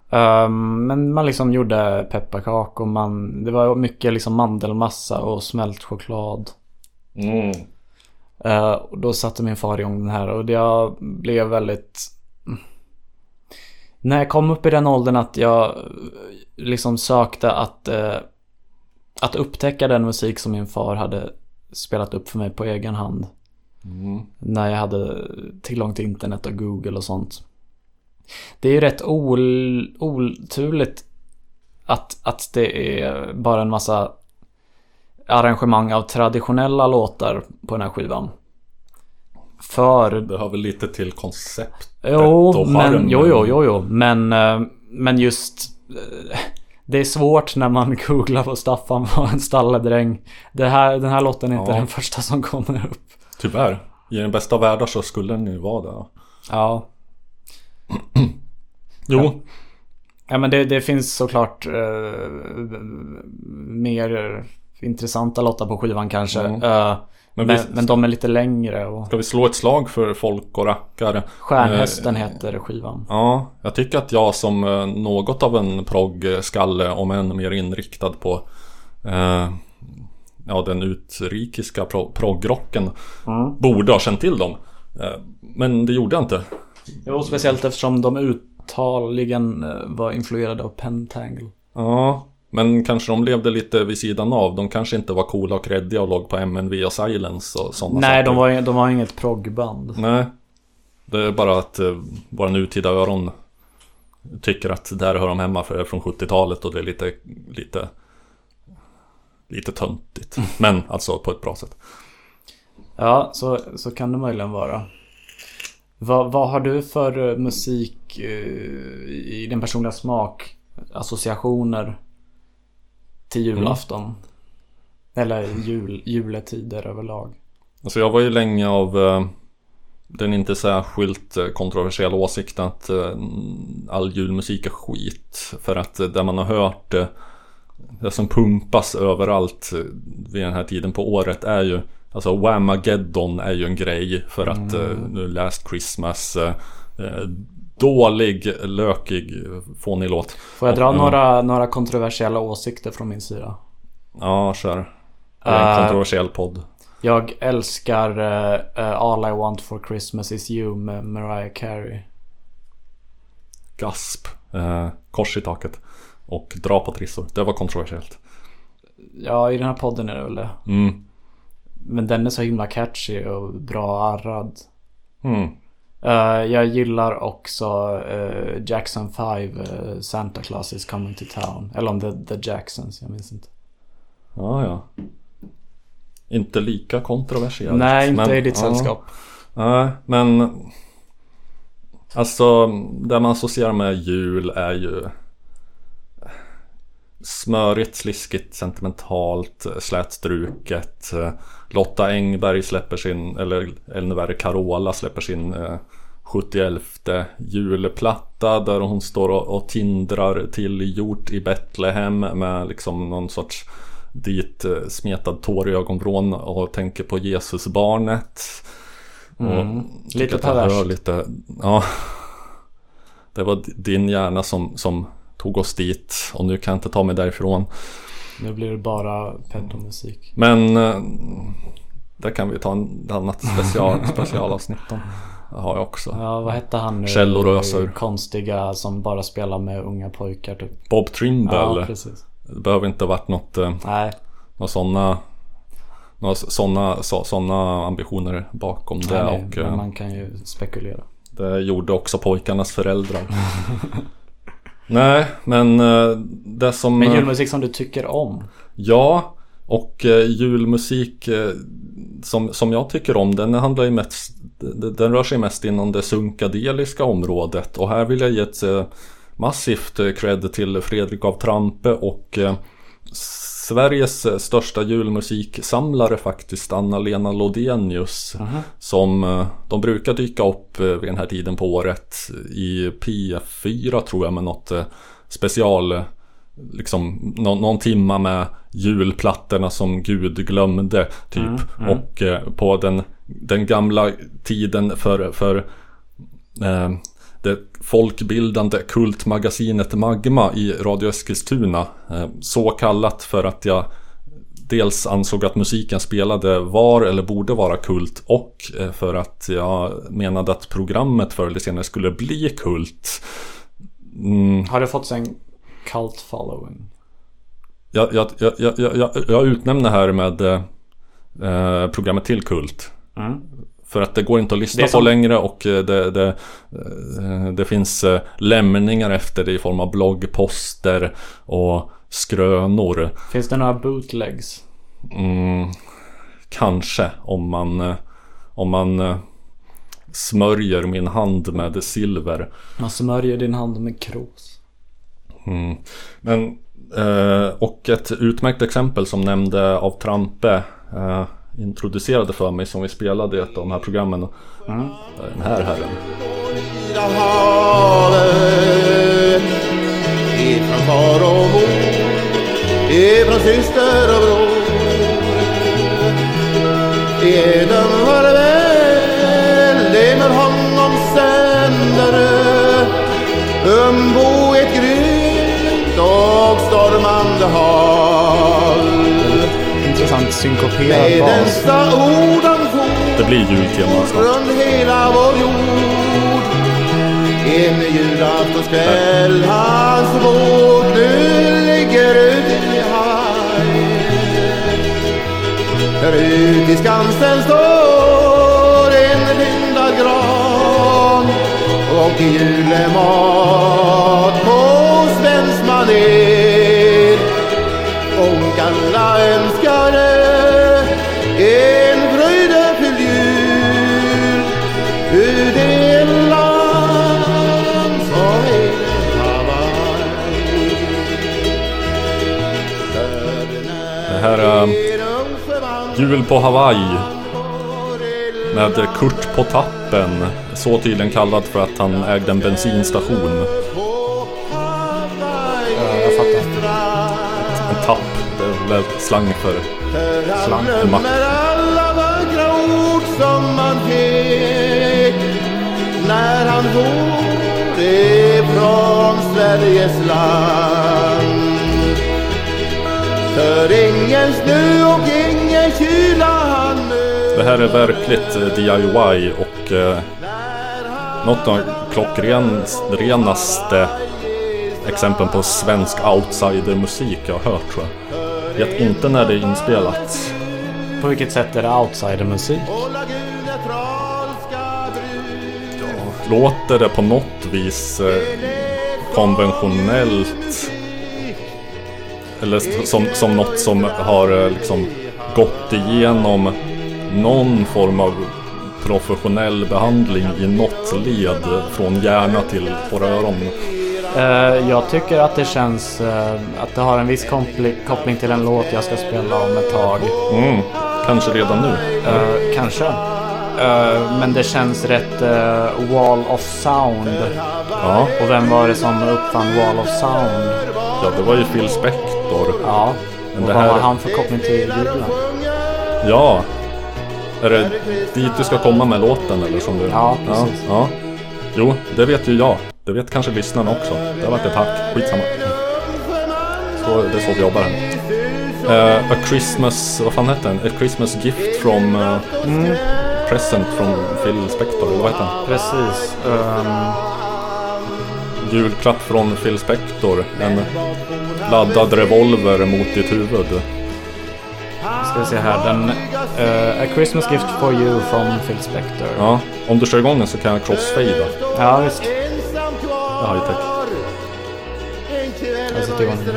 Ehm, men man liksom gjorde pepparkakor. Man, det var mycket liksom mandelmassa och smält choklad. Mm. Eh, och då satte min far igång den här och jag blev väldigt... När jag kom upp i den åldern att jag liksom sökte att, eh, att upptäcka den musik som min far hade spelat upp för mig på egen hand. Mm. När jag hade tillgång till internet och Google och sånt. Det är ju rätt ol, oturligt att, att det är bara en massa arrangemang av traditionella låtar på den här skivan. För Det hör väl lite till konceptet Jo, men, jo, jo, jo, jo. Men, eh, men just... eh, Det är svårt när man [LAUGHS] googlar på Staffan var en stalledräng. Det här, den här låten är inte Ja. den första som kommer upp. Tyvärr. I den bästa av världar så skulle den ju vara det. Ja. Jo, Ja men det, det finns såklart eh, mer intressanta låtar på skivan kanske. Mm. Eh, Men men, vi- men, de är lite längre och ska vi slå ett slag för folk och rackare? Stjärnhästen Eh, heter skivan. Ja, jag tycker att jag som eh, något av en proggskalle, om än mer inriktad på eh, ja, den utrikiska pro- proggrocken, borde ha känt till dem. Eh, men det gjorde jag inte. Jo, speciellt eftersom de uttaligen eh, var influerade av Pentangle. Ja, men kanske de levde lite vid sidan av. De kanske inte var coola och kreddiga och låg på MNV och Silence och sådana Nej, saker. de var, de var inget proggband. Nej. Det är bara att eh, våra nutida öron tycker att där hör de hemma för det är från 70-talet och det är lite, lite, lite töntigt. [LAUGHS] Men alltså på ett bra sätt. Ja, så, så kan det möjligen vara. Vad, vad har du för eh, musik eh, i din personliga smak? Associationer till julafton? Eller jul, juletider överlag? Alltså jag var ju länge av eh, det är en inte särskilt eh, kontroversiell åsikt att all julmusik är skit. För att det man har hört, det som pumpas överallt vid den här tiden på året är ju Alltså Whamageddon är ju en grej för att eh, nu Last Christmas eh, Dålig, lökig, fånig låt. Får jag dra Och, några, några kontroversiella åsikter från min sida? Ja, kör. Det är en kontroversiell podd. Jag älskar eh, All I Want For Christmas Is You med Mariah Carey. Gasp. Eh, kors i taket. Och dra på trissor. Det var kontroversiellt. Ja, i den här podden är det väl det. Mm. Men den är så himla catchy och bra arrad. Mm. Eh, jag gillar också eh, Jackson 5, eh, Santa Claus is coming to town. Eller om det är The Jacksons, jag minns inte. Ja, ja. Inte lika kontroversiellt. Nej, inte men- i ditt sällskap. Nej, men Alltså det man associerar med jul är ju Smörigt, sliskigt, sentimentalt, slätstruket Lotta Engberg släpper sin, eller ännu värre Carola släpper sin eh, 71 julplatta där hon står och, och tindrar till jord i Betlehem med liksom någon sorts dit eh, smetad tår i ögonvrån och tänker på Jesusbarnet. Mm. Lite perverst. lite, ja. Det var din hjärna som, som tog oss dit och nu kan jag inte ta mig därifrån. Nu blir det bara pedomusik. Men eh, där kan vi ta en ett annat special, [LAUGHS] specialavsnitt om. Har jag också. Ja, vad hette han nu? Källor och ösor. Konstiga som bara spelar med unga pojkar typ. Bob Trimble. Ja, precis. det behöver inte ha varit något, eh, Nej, några sådana några sådana, så, såna ambitioner bakom det. nej, och eh, man kan ju spekulera. det gjorde också pojkarnas föräldrar. [LAUGHS] Nej, men eh, det som... Men eh, julmusik som du tycker om? Ja, och eh, julmusik som, som jag tycker om den handlar ju mest den rör sig mest inom det sunkadeliska området och här vill jag ge ett massivt cred till Fredrik av Trampe och Sveriges eh, största julmusiksamlare faktiskt Anna-Lena Lodenius Som eh, de brukar dyka upp eh, vid den här tiden på året i P4 tror jag med något special Liksom nå- någon timma med julplattorna som Gud glömde typ. Och eh, på den, den gamla tiden för, för eh, det folkbildande kultmagasinet Magma i Radio Eskilstuna. Eh, så kallat för att jag dels ansåg att musiken spelade var eller borde vara kult och eh, för att jag menade att programmet förr eller senare skulle bli kult. Mm, Har det fått en cult following? jag, jag, jag, jag, jag, jag utnämner här med eh, programmet till kult. Mm. För att det går inte att lyssna på längre och eh, det, det, eh, det finns eh, lämningar efter det i form av bloggposter och skrönor. Finns det några bootlegs? Mm, kanske om man, om man smörjer min hand med silver. Man smörjer din hand med kros. Mm. Men, och ett utmärkt exempel som nämnde av Trampe introducerade för mig som vi spelade i ett av de här programmen. Mm. Den här herren. Ifrån far och mor Ifrån syster och bror Eden farväl Det med honom sänder Umbo ett grymt och stormande hav Intressant synkoperad Med bas. Det blir jultema snart. runt hela vår jord. En julaftonskväll hans båt nu ligger ute i Hawaii Där ute i Skansen står en lindad gran. Och julemat på svensk manér och alla önskade Jul på Hawaii. Med Kurt på tappen. Så tydligen kallad för att han ägde en bensinstation. Ja, jag fattar. En tapp. Det är väl slang för Slang. en mack. Med alla vackra ord som man fick när han for ifrån Sveriges land. För ingen snö och ingen kyla han möter. Det här är verkligt eh, DIY och eh, något av klockrenaste exempel på svensk outsidermusik jag har hört tror jag. Vet inte när det är inspelat. På vilket sätt är det outsidermusik? Låter det på något vis eh, konventionellt? Eller som, som något som har eh, liksom gått igenom någon form av professionell behandling i något led från hjärna till våra öron. Eh, jag tycker att det känns eh, att det har en viss koppling till en låt jag ska spela om ett tag. Mm, kanske redan nu. Eh, kanske. Men det känns rätt Wall of Sound. Ja, Och vem var det som uppfann Wall of Sound? ja det var ju Phil Spector. Ja. Men Och vad här- har han för koppling till julen? Ja. Är det dit du ska komma med låten eller som du... Ja, precis. Ja, ja. Jo, det vet ju jag. Det vet kanske lyssnarna också. Det har varit ett hack. Skitsamma. Så, det är så vi jobbar här. Eh, A Christmas... Vad fan hette den? A Christmas Gift from... eh, Present from Phil Spector, eller vad heter den? Precis. Ehm, Julklapp från Phil Spector. En laddad revolver mot ditt huvud. ska vi se här. Den, eh, A Christmas Gift for You from Phil Spector. Ja, om du kör igång den så kan jag crossfada. Ja, visst. Det är high-tech. En kväll Jag sätter igång en den.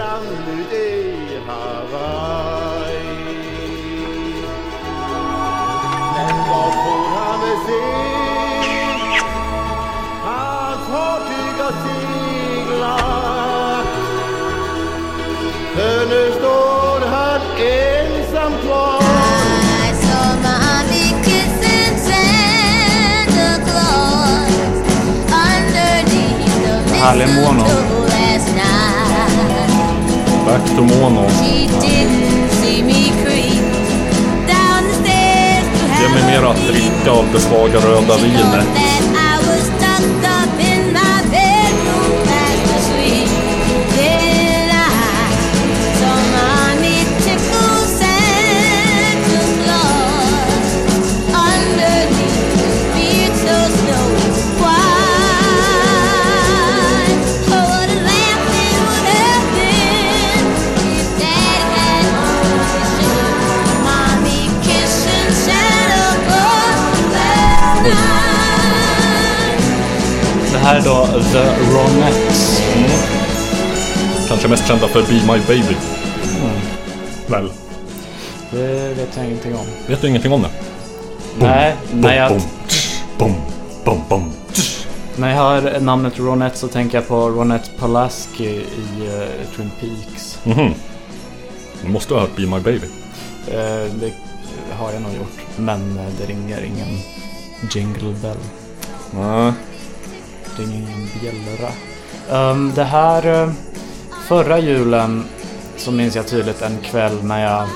För nu står han ensam kvar. I saw mommy kissing Santa Claus underneath the Härlig mono. mistletoe last night. Back to mono. She didn't see me creep down the stairs to Ge mig a att dricka av det svaga röda She vinet. Mest kända för Be My Baby. Väl? Det vet jag ingenting om. Vet du ingenting om det? Nej, när jag, Bom, bom, bom, när jag hör namnet Ronette så tänker jag på Ronette Pulaski i eh, Twin Peaks. Mhm. Du måste ha hört Be My Baby. Eh, det har jag nog gjort. Men eh, det ringer ingen jingle bell. Nej. Det ringer ingen bjällra. Um, det här... eh, förra julen så minns jag tydligt en kväll när jag...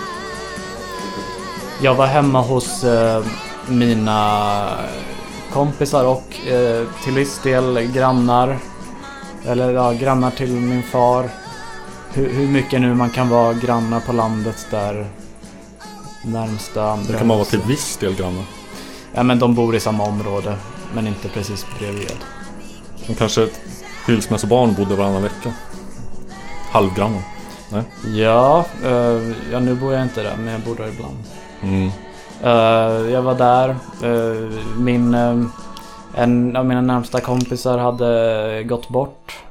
Jag var hemma hos eh, mina kompisar och eh, till viss del grannar. Eller ja, grannar till min far. Hur, hur mycket nu man kan vara grannar på landet där närmsta andra Det kan man vara till viss del grannar. Ja men de bor i samma område. Men inte precis bredvid. De kanske ett skilsmässobarn bodde varannan vecka. Halvgrannar. Nej. Ja, eh, ja nu bor jag inte där men jag bor där ibland. Mm. Eh, jag var där. eh, min, en av mina närmsta kompisar hade gått bort.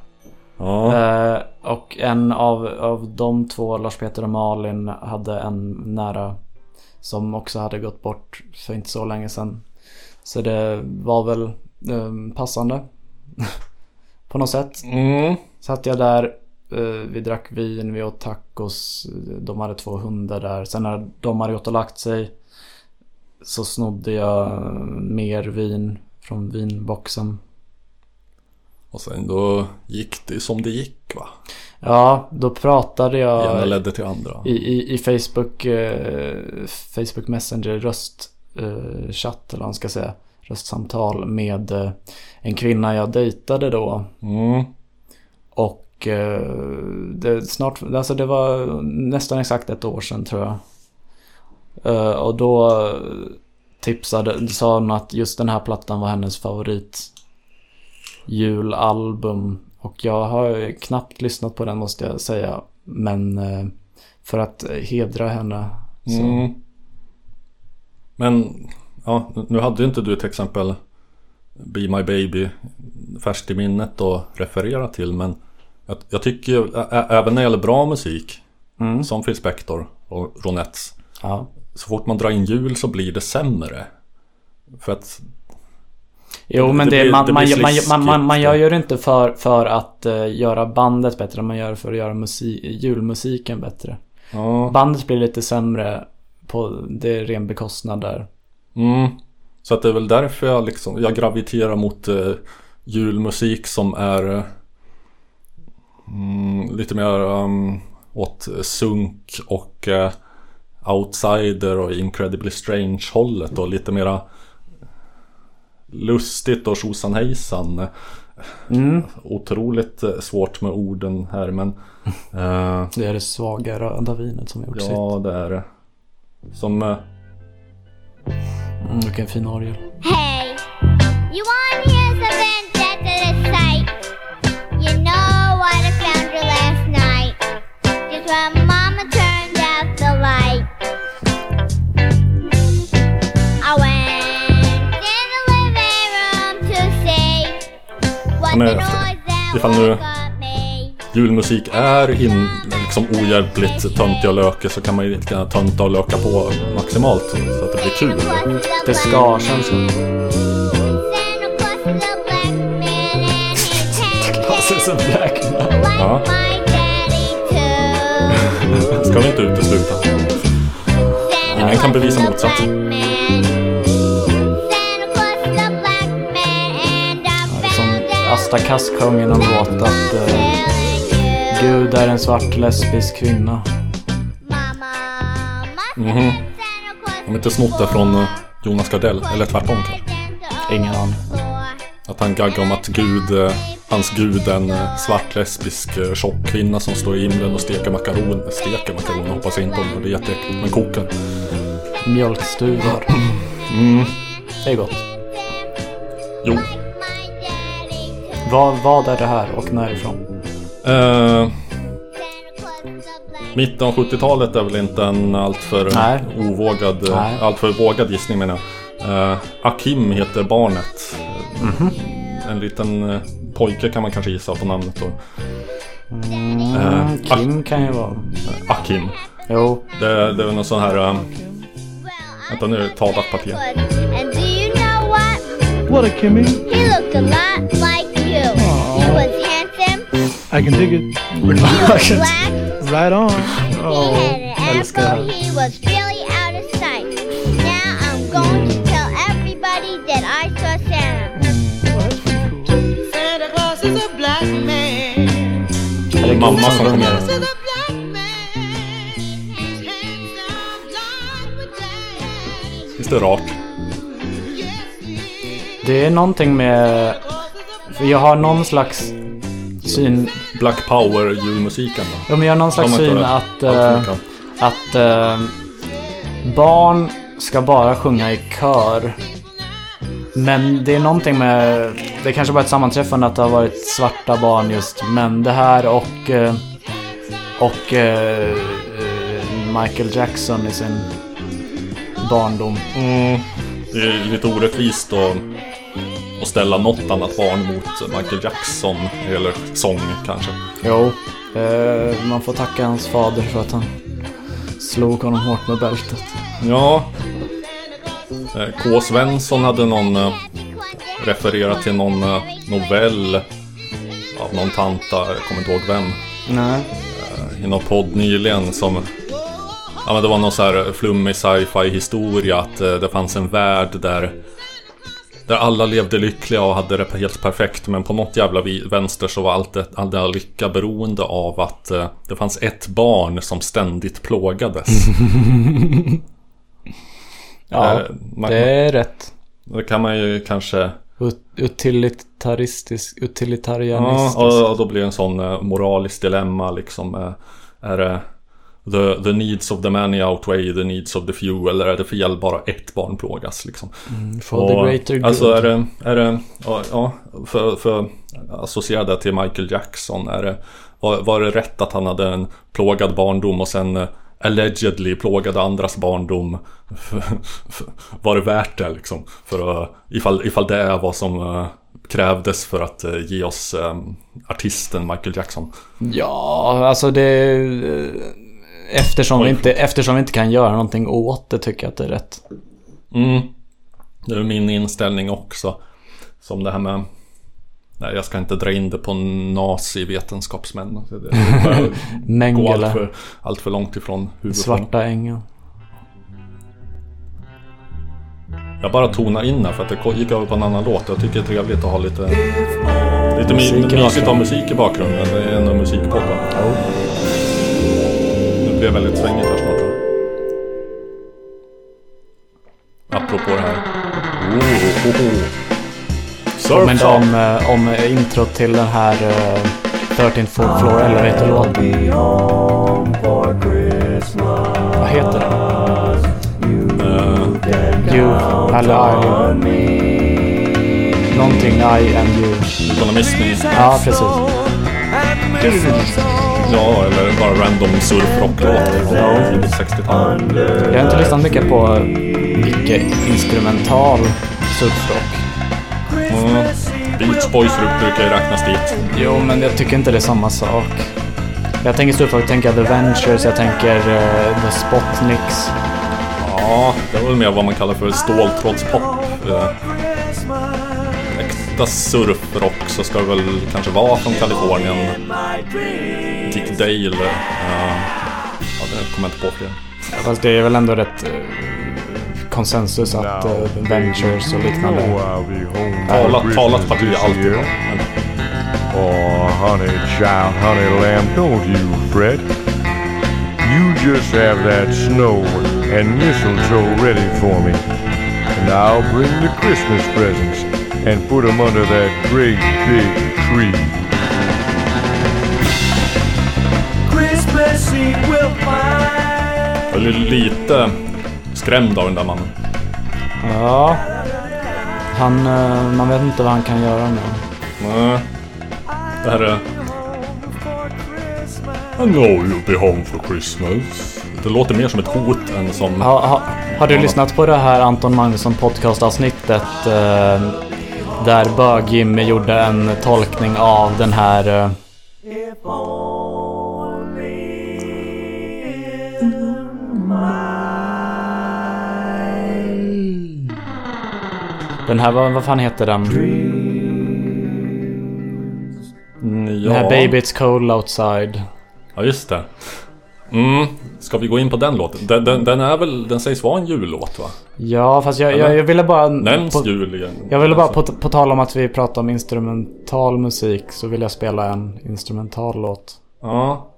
Ja. Och en av, av de två, Lars Peter och Malin, hade en nära som också hade gått bort för inte så länge sedan. Så det var väl passande. [LAUGHS] På något sätt. Mm. Satt jag där, vi drack vin, vi åt tacos, de hade två hundar där. Sen när de hade gått och lagt sig så snodde jag mer vin från vinboxen. Och sen då gick det som det gick va? Ja, då pratade ena jag ledde till andra. i, i, i Facebook, eh, Facebook Messenger röstchatt eh, eller vad man ska säga. Röstsamtal med eh, en kvinna jag dejtade då. Mm. Och Eh, det, snart, alltså det var nästan exakt ett år sedan tror jag. Eh, och då tipsade, sa hon att just den här plattan var hennes favorit julalbum. Och jag har knappt lyssnat på den måste jag säga. Men eh, för att hedra henne. Så, Mm. Men ja, nu hade ju inte du till exempel Be My Baby färskt i minnet att referera till men jag, jag tycker ju, ä- även när det gäller bra musik Mm. som Phil Spector och Ronettes ja. så fort man drar in jul så blir det sämre. För att Jo Det- men det det, blir- man, det man, blir man, man, man, sliskigt. gör ju det inte för, för att eh, göra bandet bättre. Man gör det för att göra musik, julmusiken bättre. ja, Bandet blir lite sämre på det är ren bekostnad där. mm, Så att det är väl därför jag liksom, jag graviterar mot eh, julmusik som är eh, mm, lite mer um, åt sunk och eh, outsider och incredibly strange hållet och lite mera lustigt och tjosan hejsan. Mm. Otroligt eh, svårt med orden här men [LAUGHS] eh, Det är det svaga röda vinet som gjort sitt. ja det är det. Som eh, Mm, vilken fin orgel. Hey, you that's a noise that ifall nu- julmusik är in, liksom ohjälpligt töntiga och löke så kan man ju lite grann tönta och löka på maximalt så att det blir kul. Det ska känns som. Is a black Ja. ska vi inte utesluta. Ingen kan bevisa motsatsen. Asta Kass sjöng i någon låt att eh. Gud är en svart lesbisk kvinna. Mama, Mhm. Claus De har inte snott det från eh, Jonas Gardell, eller tvärtom kanske. Ingen aning. Att han gaggar om att Gud, eh, hans gud är en eh, svart lesbisk eh, tjock kvinna som står i himlen och steker makaron. Steker makaroner hoppas jag inte om, det är jätteäckligt. Men kokar. Mjölkstuvar. Mm, Det är gott. jo. Vad, vad är det här och närifrån? Eh, mitten av 70-talet är väl inte en alltför Nej. ovågad, Nej. alltför vågad gissning menar jag. Eh, Akim heter barnet. Mhm. En liten eh, pojke kan man kanske gissa på namnet då. Mm, Eh, Kim kan ju vara. Akim. Jo. Det, det är någon sån här... Um, vänta nu, ta partiet. And do you know what? What a Kimmy. He looked a lot like I can dig it. He was [LAUGHS] black. Right on. He had oh, an älskar apple. här. He was really out of sight. Now I'm going to tell everybody that I saw Santa. Santa Claus is a black man. Är det Mamma Gud som som sjunger? sjunger. Is a black man. He's handsome, blonde with daddy. Visst är det rart? Yes, he is. Det är någonting med... För jag har någon slags syn... Black Power julmusiken då? Ja, men jag har någon slags syn att... Mycket. att eh, barn ska bara sjunga i kör. Men det är någonting med... Det kanske bara ett sammanträffande att det har varit svarta barn just. Men det här och... eh, och eh, Michael Jackson i sin barndom. Mm, det är lite orättvist att, att ställa något annat barn mot Michael Jackson eller sång kanske. Jo. Eh, man får tacka hans fader för att han slog honom hårt med bältet. Ja. Eh, K. Svensson hade någon eh, refererat till någon eh, novell av någon tanta, jag kommer inte ihåg vem, Nej. i någon podd nyligen som Ja men det var någon så här flummig sci-fi historia att eh, det fanns en värld där där alla levde lyckliga och hade det helt perfekt men på något jävla vänster så var allt det, all denna lycka beroende av att eh, det fanns ett barn som ständigt plågades. [LAUGHS] Ja, Eh, man, det är rätt. Då kan man ju kanske... Ut- Utilitaristisk, Ja, utilitarianistisk. och, och då blir det en sån eh, moralisk dilemma liksom. eh, Är det the, the needs of the many outweigh the needs of the few eller är det fel bara ett barn plågas liksom? For the Och, greater good. Alltså är det, är det ja, för, för associera det till Michael Jackson. Är det, var, var det rätt att han hade en plågad barndom och sen eh, allegedly plågade andras barndom? [LAUGHS] var det värt det liksom? För att, ifall, ifall det är vad som eh, krävdes för att eh, ge oss eh, artisten Michael Jackson. Ja, alltså det... Eftersom vi, inte, eftersom vi inte kan göra någonting åt det tycker jag att det är rätt. Mm. Det är min inställning också. Som det här med... Nej, jag ska inte dra in det på nazi-vetenskapsmän. Alltså, [LAUGHS] Mengele. allt för, allt för långt ifrån huvudet. Svarta ängeln. Jag bara tonar in här för att det gick över på en annan låt. Jag tycker det är trevligt att ha lite... Lite my- mysigt ha musik i bakgrunden. Det är en musikpodd blir väldigt svängigt här snart. tror jag. Apropå det här. Oh, oh, oh. Surf Men om, eh, om introt till den här uh, 13th floor elevator-låten. Vad heter den? Eh, You, eller I. Någonting I and you. Miss me. Ja, precis. Ja, eller bara random surfrocklåt från tidigt 60-tal. Jag har inte lyssnat mycket på icke-instrumental surfrock. Mm. Beach Boys brukar ju räknas dit. Jo, men jag tycker inte det är samma sak. Jag tänker surfrock, jag tänker The Ventures, jag tänker eh, The Spotniks. Ja, det är väl mer vad man kallar för ståltrådspop. Eh, Äkta surfrock så ska det väl kanske vara från Kalifornien. Dick Dale. eh, ja, det kommer jag inte på fler. Fast det är väl ändå rätt eh, konsensus att The Ventures och liknande. Talat, talat parti är alltid bra. Oh, honey child, honey lamb, don't you fret. You just have that snow and mistletoe ready for me. And I'll bring the Christmas presents and put 'em under that great big tree. Eve will find jag är lite skrämd av den där mannen. Ja. Han, eh, man vet inte vad han kan göra nu. Nej. Det här är... I know you'll be home for Christmas. Det låter mer som ett hot än som... Ha, ha, har du Ja. lyssnat på det här Anton Magnusson podcastavsnittet eh, där Bög-Jimmy gjorde en tolkning av den här eh, Den här, vad, vad fan heter den? Mm, Den här ja. Baby It's Cold Outside. Ja, just det. Mm. Ska vi gå in på den låten? Den, den, den är väl... Den sägs vara en jullåt va? Ja, fast jag, jag, jag ville bara... Nämns på- jul igen? Jag ville bara på, på tal om att vi pratar om instrumental musik så vill jag spela en instrumental låt. Ja.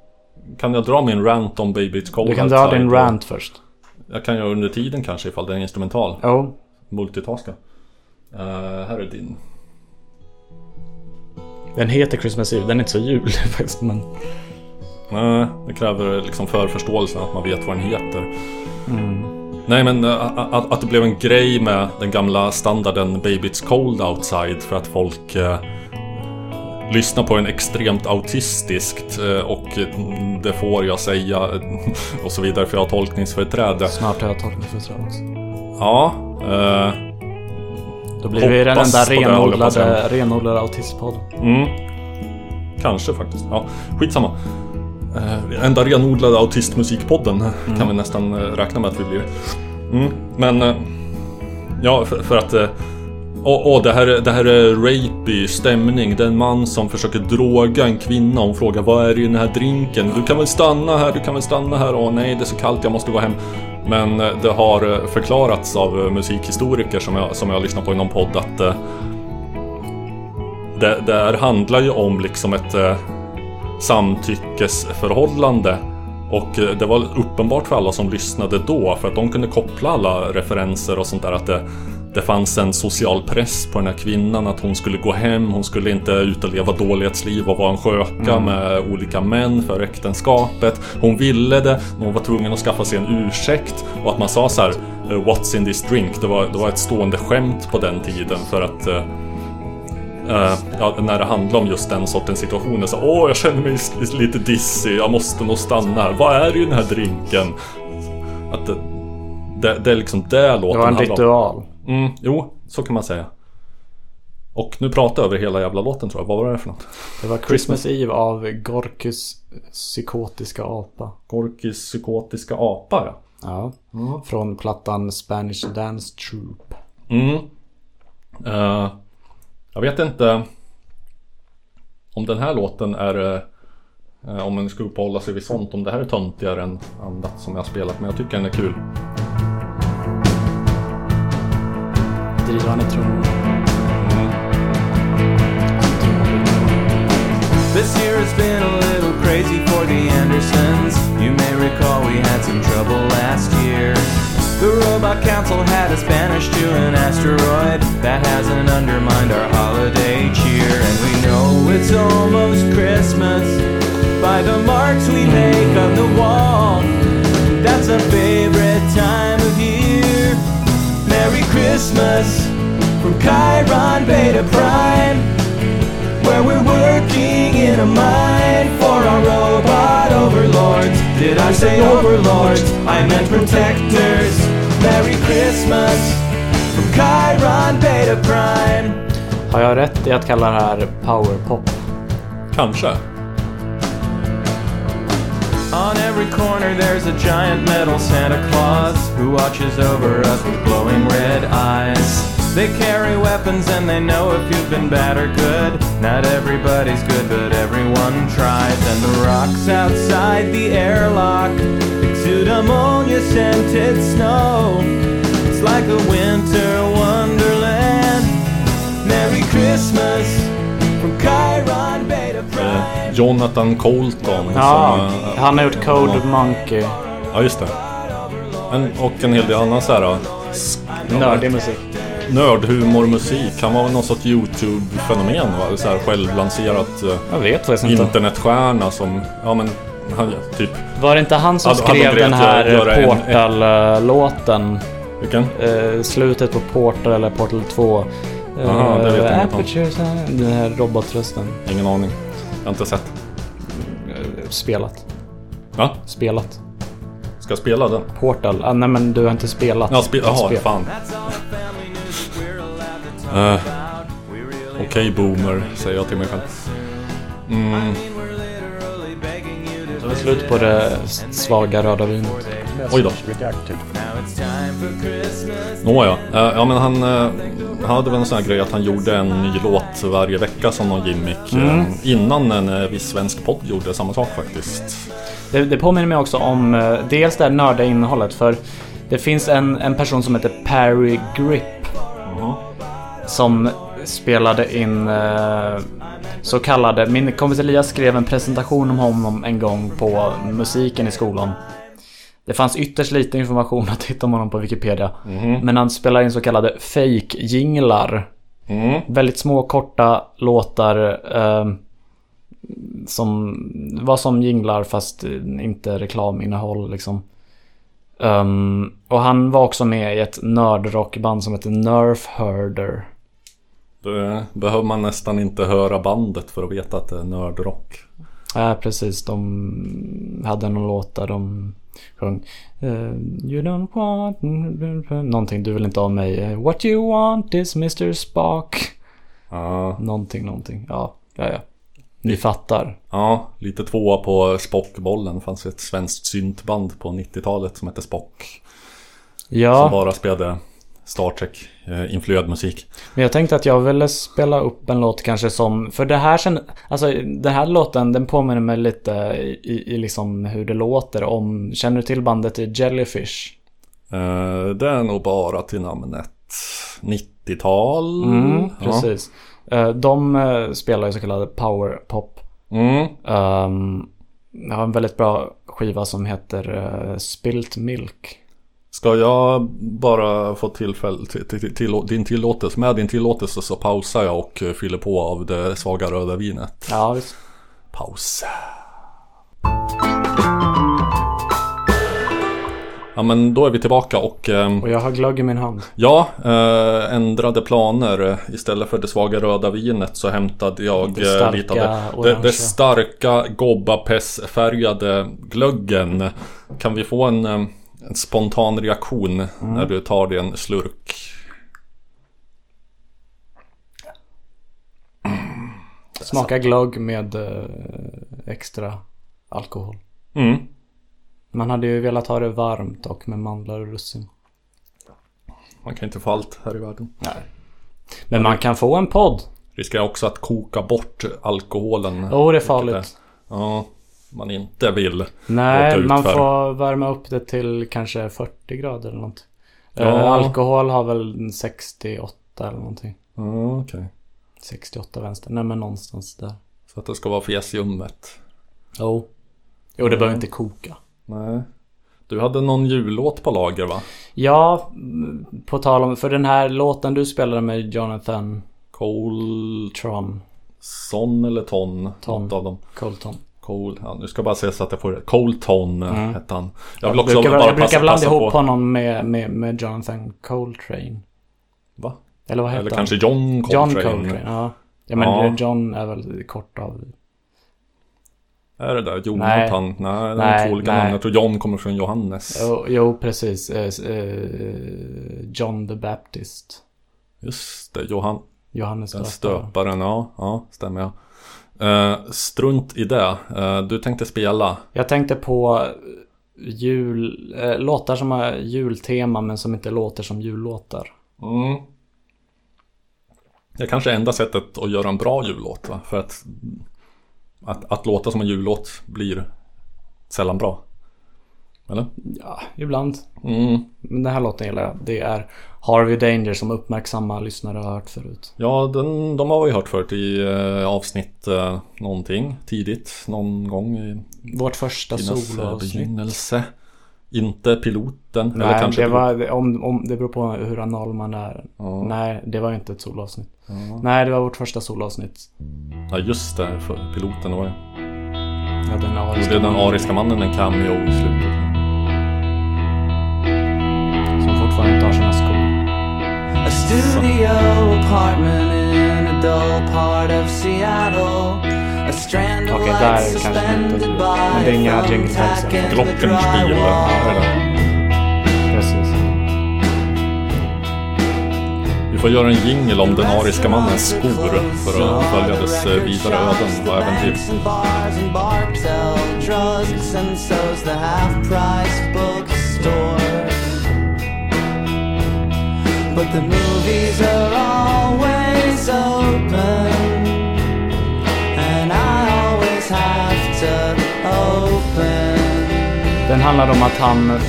Kan jag dra min rant om Baby It's Cold Du kan dra din rant först. Jag kan göra under tiden kanske ifall det är en instrumental. Jo. Multitaska. Uh, här är din. Den heter Christmas Eve, den är inte så julig [LAUGHS] faktiskt men... Nej, det kräver liksom förförståelsen att man vet vad den heter. Mm. Nej men äh, att, att det blev en grej med den gamla standarden Baby It's Cold Outside för att folk eh, lyssnar på den extremt autistiskt eh, och det får jag säga [LAUGHS] och så vidare för jag har tolkningsföreträde. Snart har jag tolkningsföreträde också. Ja. Eh, Då blir vi den enda renodlade, renodlade autistpodden. Mm. Kanske faktiskt. Ja, skitsamma. Eh, enda renodlade autistmusikpodden kan vi nästan eh, räkna med att vi blir. Mm. Men... Eh, ja, för, för att... Åh, åh, det, här, är- det här är rapey stämning. Det är en man som försöker droga en kvinna. Hon frågar vad är det i den här drinken? Du kan väl stanna här, du kan väl stanna här. Åh nej, det är så kallt, jag måste gå hem. Men eh, det har eh, förklarats av eh, musikhistoriker som jag, som jag lyssnar lyssnat på i någon podd att eh, det, det här handlar ju om liksom ett eh, samtyckesförhållande. Och det var uppenbart för alla som lyssnade då, för att de kunde koppla alla referenser och sånt där. Att det, det fanns en social press på den här kvinnan att hon skulle gå hem, hon skulle inte ut och leva dålighetsliv och vara en sköka med olika män för äktenskapet. Hon ville det, men hon var tvungen att skaffa sig en ursäkt. Och att man sa så här: eh, What's in this drink? Det var, det var ett stående skämt på den tiden för att Eh, ja, när det handlar om just den sortens situationer så Åh, jag känner mig lite dissig, jag måste nog stanna här. Vad är det i den här drinken? Att det, det, det är liksom det låten Det var en handlar om. ritual. Mm, jo, så kan man säga. Och nu pratar jag över hela jävla låten tror jag. Vad var det för något? Det var Christmas Eve av Gorkys psykotiska apa. Gorkys psykotiska apa ja. Ja. Från plattan Spanish Dance Troupe. Mm. Eh, jag vet inte om den här låten är eh, om man ska uppehålla sig vid sånt, om det här är töntigare än annat som jag spelat, men jag tycker den är kul. Drivande trummor. This year has been a little crazy for the Andersons. You may recall we had some trouble last year. The Robot Council had us banished to an asteroid. That hasn't undermined our holiday cheer. And we know it's almost Christmas by the marks we make on the wall. That's our favorite time Christmas from Chiron Beta Prime where we're working in a mine for our robot overlords. Did I say overlords? I meant protectors. Merry Christmas from Chiron Beta Prime. Har jag rätt i att kalla det här powerpop? Kanske. Every corner there's a giant metal Santa Claus who watches over us with glowing red eyes. They carry weapons and they know if you've been bad or good. Not everybody's good, but everyone tries. And the rocks outside the airlock exude ammonia scented snow. It's like a winter wonderland. Merry Christmas from Chiron Eh, Jonathan Colton. Ja, som, eh, han har gjort Code Monkey. Ja, just det. En, och en hel del annan så här eh, Nördig musik. nördhumormusik. Han var väl någon sorts YouTube-fenomen va? Så här självlanserat eh, Jag vet faktiskt inte. internetstjärna som, ja men, han typ, Var det inte han som skrev den här Portal-låten? vilken? Eh, slutet på Portal eller Portal 2. Eh, Aha, det vet jag inte den här robotrösten. Ingen aning. Jag har inte sett. Eh, Spelat. Va? Spelat. Ska jag spela den? Portal. Ah, nej men du har inte spelat. Ja, spe- jaha, Spel. fan. Uh, Okej boomer, säger jag till mig själv. Mm, Det var slut på det svaga röda vinet. Oj då. Nåja. Uh, ja men han, eh, han hade väl en sån här grej att han gjorde en ny låt varje vecka som någon gimmick. Mm. eh, innan en viss svensk podd gjorde samma sak faktiskt. Det, det påminner mig också om eh, dels det här nörda innehållet. För det finns en, en person som heter Perry Grip. Som spelade in eh, så kallade... Min kompis Elias skrev en presentation om honom en gång på musiken i skolan. Det fanns ytterst lite information att hitta om honom på Wikipedia. Men han spelar in så kallade fake-jinglar. Mm. Väldigt små korta låtar. Eh, som var som jinglar fast inte reklaminnehåll liksom. Ehm, och han var också med i ett nördrockband som heter Nerf Herder. Då behöver man nästan inte höra bandet för att veta att det är nördrock. Ja, precis. De hade någon låt där de sjöng eh, You don't want Någonting du vill inte ha mig. Eh, What you want is Mr Spock. Ja, Någonting, någonting. Ja, ja, ja. Ni fattar. ja lite tvåa på Spockbollen. Det fanns ett svenskt syntband på 90-talet som hette Spock. Som Ja, bara spelade Star Trek-influerad musik. Men jag tänkte att jag ville spela upp en låt kanske som... För det här känner... Alltså den här låten den påminner mig lite i, i liksom hur det låter om... Känner du till bandet Jellyfish? Eh, det är nog bara till namnet 90-tal. Mm, precis. Eh, De eh, spelar ju så kallad power pop. Ja. Mm. Um, jag har en väldigt bra skiva som heter uh, Spilt Milk. Ska jag bara få tillfälle, till, din tillåtelse, med din tillåtelse så pausar jag och eh, fyller på av det svaga röda vinet. Ja, visst. Paus. Ja men då är vi tillbaka och ehm, Och jag har glögg i min hand. ja, eh, ändrade planer. Istället för det svaga röda vinet så hämtade jag Det eh, starka lite av det, det, starka Gobapes-färgade glöggen. Kan vi få en, eh, en spontan reaktion Mm. när du tar dig en slurk? Smakar glögg med eh, extra alkohol. Mm. Man hade ju velat ha det varmt och med mandlar och russin. Man kan inte få allt här i världen. Men man kan få en podd. Riskerar också att koka bort alkoholen. Jo, det är farligt. Ja, man inte vill. Nej, man för. får värma upp det till kanske 40 grader eller något. Ja. Eh, alkohol har väl 68 eller någonting. Ja, okej. 68 vänster. Nej men någonstans där. Så att det ska vara fjäsljummet. Jo. Jo, det behöver inte koka. Nej. Du hade någon jullåt på lager va? Ja, mm, på tal om... För den här låten du spelade med Jonathan Cole... Tron. Son eller Ton? Ton. Något av dem. Colton. Cole. Ja, nu ska jag bara säga så att jag får det. Colton mm. hette han. Jag vill Jag också brukar, bara jag brukar blanda ihop på. honom med, med, med Jonathan Coltrane. Va? Eller vad heter Eller han? kanske John John Coltrane. Coltrane, ja. Ja men Ja. John är väl kort av... Är det där? Jonathan? Nej, nej Nej, två olika nej. namn. Jag tror John kommer från Johannes. Jo, jo precis. Eh, eh, John the Baptist. Just det, Johan... Johannes Den döparen. stöparen, ja. Ja, stämmer ja. Eh, strunt i det. Eh, du tänkte spela. Jag tänkte på jul, eh, låtar som har jultema men som inte låter som jullåtar. Mm. Det är kanske enda sättet att göra en bra jullåt va? För att, att, att låta som en jullåt blir sällan bra. Eller? Ja, ibland. Mm. Men den här låten gillar jag. Det är Harvey Danger som uppmärksamma lyssnare har hört förut. Ja, den, de har vi hört förut i eh, avsnitt eh, någonting tidigt. Någon gång i Vårt första soloavsnitt. Inte piloten. eller Nej, kanske det, var, om, om, det beror på hur anal man är. Ja. Nej, det var inte ett soloavsnitt. Nej, det var vårt första soloavsnitt. Ja, just det. För piloten var det. Ja, den Gjorde ariska den mannen ariska mannen en cameo i slutet? Fortfarande inte har sina skor. A studio apartment in a dull part of Seattle. A strand of inte suspended by men det är inga the Glockenspiel. Precis. Vi får göra en jingle om den ariska mannens skor för att följa dess eh, vidare öden och äventyr. Bars and sell drugs and so's the half-price bookstore. But the movies are always open, and I always have to open. Den handlar om att han...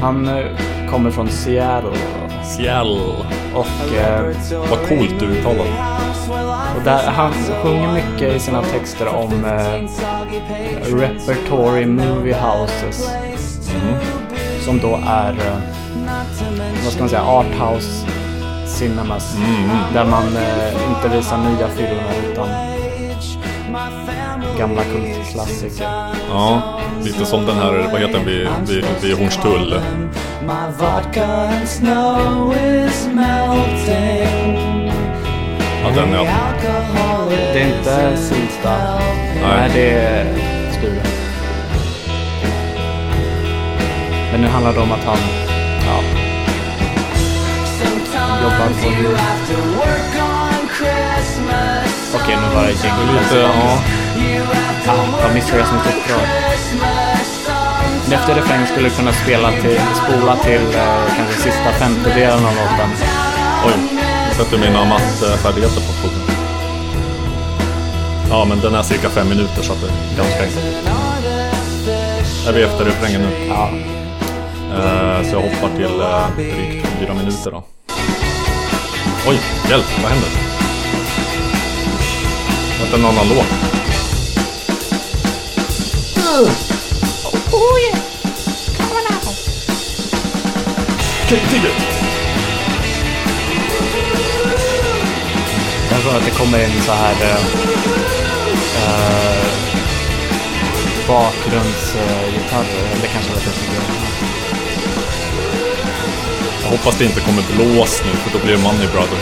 Han eh, kommer från Seattle. Seattle. Och, eh, Vad coolt du uttalar. och där, han sjunger mycket i sina texter om eh, repertory movie houses. Som då är, eh, vad ska man säga, arthouse cinemas. Där man eh, inte visar nya filmer utan gamla kultklassiker. Ja, lite som den här, vad heter den vid, vid, vid Hornstull? Ja, den ja. Det är inte Sista. Nej. Nej, det är Sture. Men nu handlar det om att han, jobbar på jul. Okej, nu var det jingle. Lite, ja. Ah, jag med mitt uppdrag. Efter refräng skulle du kunna spela till, spola till eh, kanske sista femtedelen av låten. Oj, jag sätter mina mattefärdigheter på proven. Ja, men den är cirka fem minuter så att det är ganska enkelt. Är vi efter refrängen nu? Ja. Eh, så jag hoppar till eh, drygt fyra minuter då. Oj, hjälp, vad händer? Vänta, en annan låt. Okej, Jag tror att det kommer in så här eh, eh, bakgrundsgitarrer. Eller kanske lite för Jag hoppas det inte kommer blås nu för då blir det Money Brother.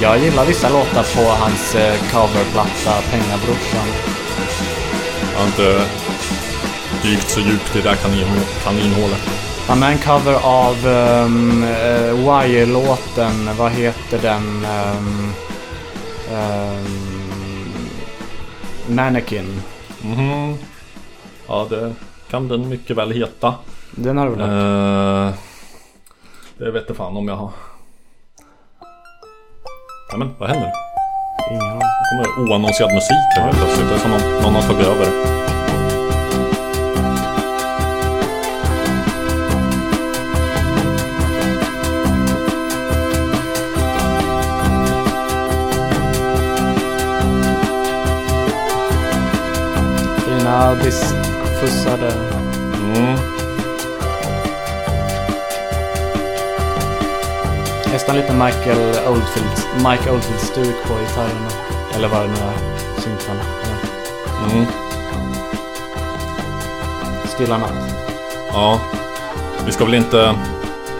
Jag gillar vissa låtar på hans eh, coverplatta Pengabrorsan. Jag har inte dykt så djupt i det där kanin, kaninhålet. Han har en cover av um, uh, Wire-låten. Vad heter den? Um, um, Mannequin. Mhm. Ja, det kan den mycket väl heta. Den har du väl hört? Det vet fan om jag har. Ja, men vad händer? Ingen aning. Det kommer oannonserad musik här helt plötsligt. Det är som om någon har tagit över. Fina diskfussade. Nästan lite Michael Oldfield, Mike Oldfield-stuk på gitarrerna. Eller vad det nu är. Syntarna. Ja. Mm. Stilla natt. Ja. Vi ska väl inte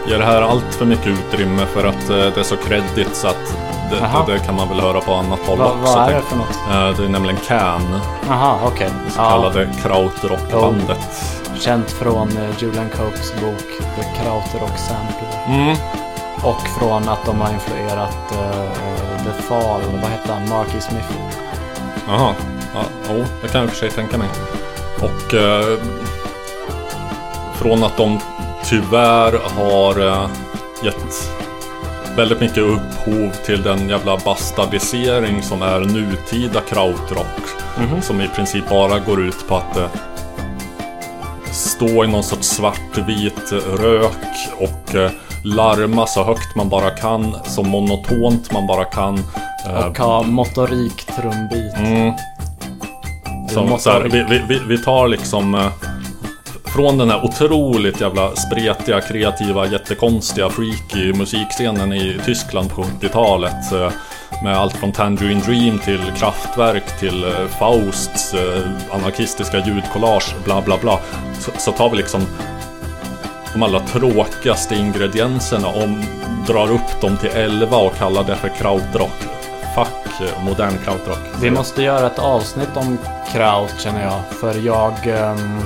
ge det här allt för mycket utrymme för att eh, det är så kreddigt så att det, det, kan man väl höra på annat håll Va, också. vad är det för något? Eh, Det är nämligen Can, Aha, okej. det så Ja, kallade krautrockbandet. känt från eh, Julian Copes bok The Krautrock Sampler. Mm. Och från att de har influerat uh, The Fall, vad hette han, Marky Smith. Jaha, ja, jo, det kan jag i och för sig tänka mig. Och eh, från att de tyvärr har eh, gett väldigt mycket upphov till den jävla bastardisering som är nutida krautrock. Som i princip bara går ut på att stå i någon sorts svartvit rök och larma så högt man bara kan, så monotont man bara kan. Eh, Och ha motorik trumbit. Mm. Som, måste så här, vi, vi, vi, tar liksom eh, Från den här otroligt jävla spretiga, kreativa, jättekonstiga, freaky musikscenen i Tyskland på 70-talet eh, Med allt från Tangerine Dream till Kraftwerk till Fausts anarkistiska ljudkollage, bla bla bla så, så tar vi liksom de allra tråkigaste ingredienserna och drar upp dem till 11 och kallar det för krautrock. Fuck eh, modern krautrock. Vi måste göra ett avsnitt om Kraut känner jag. För jag... ehm,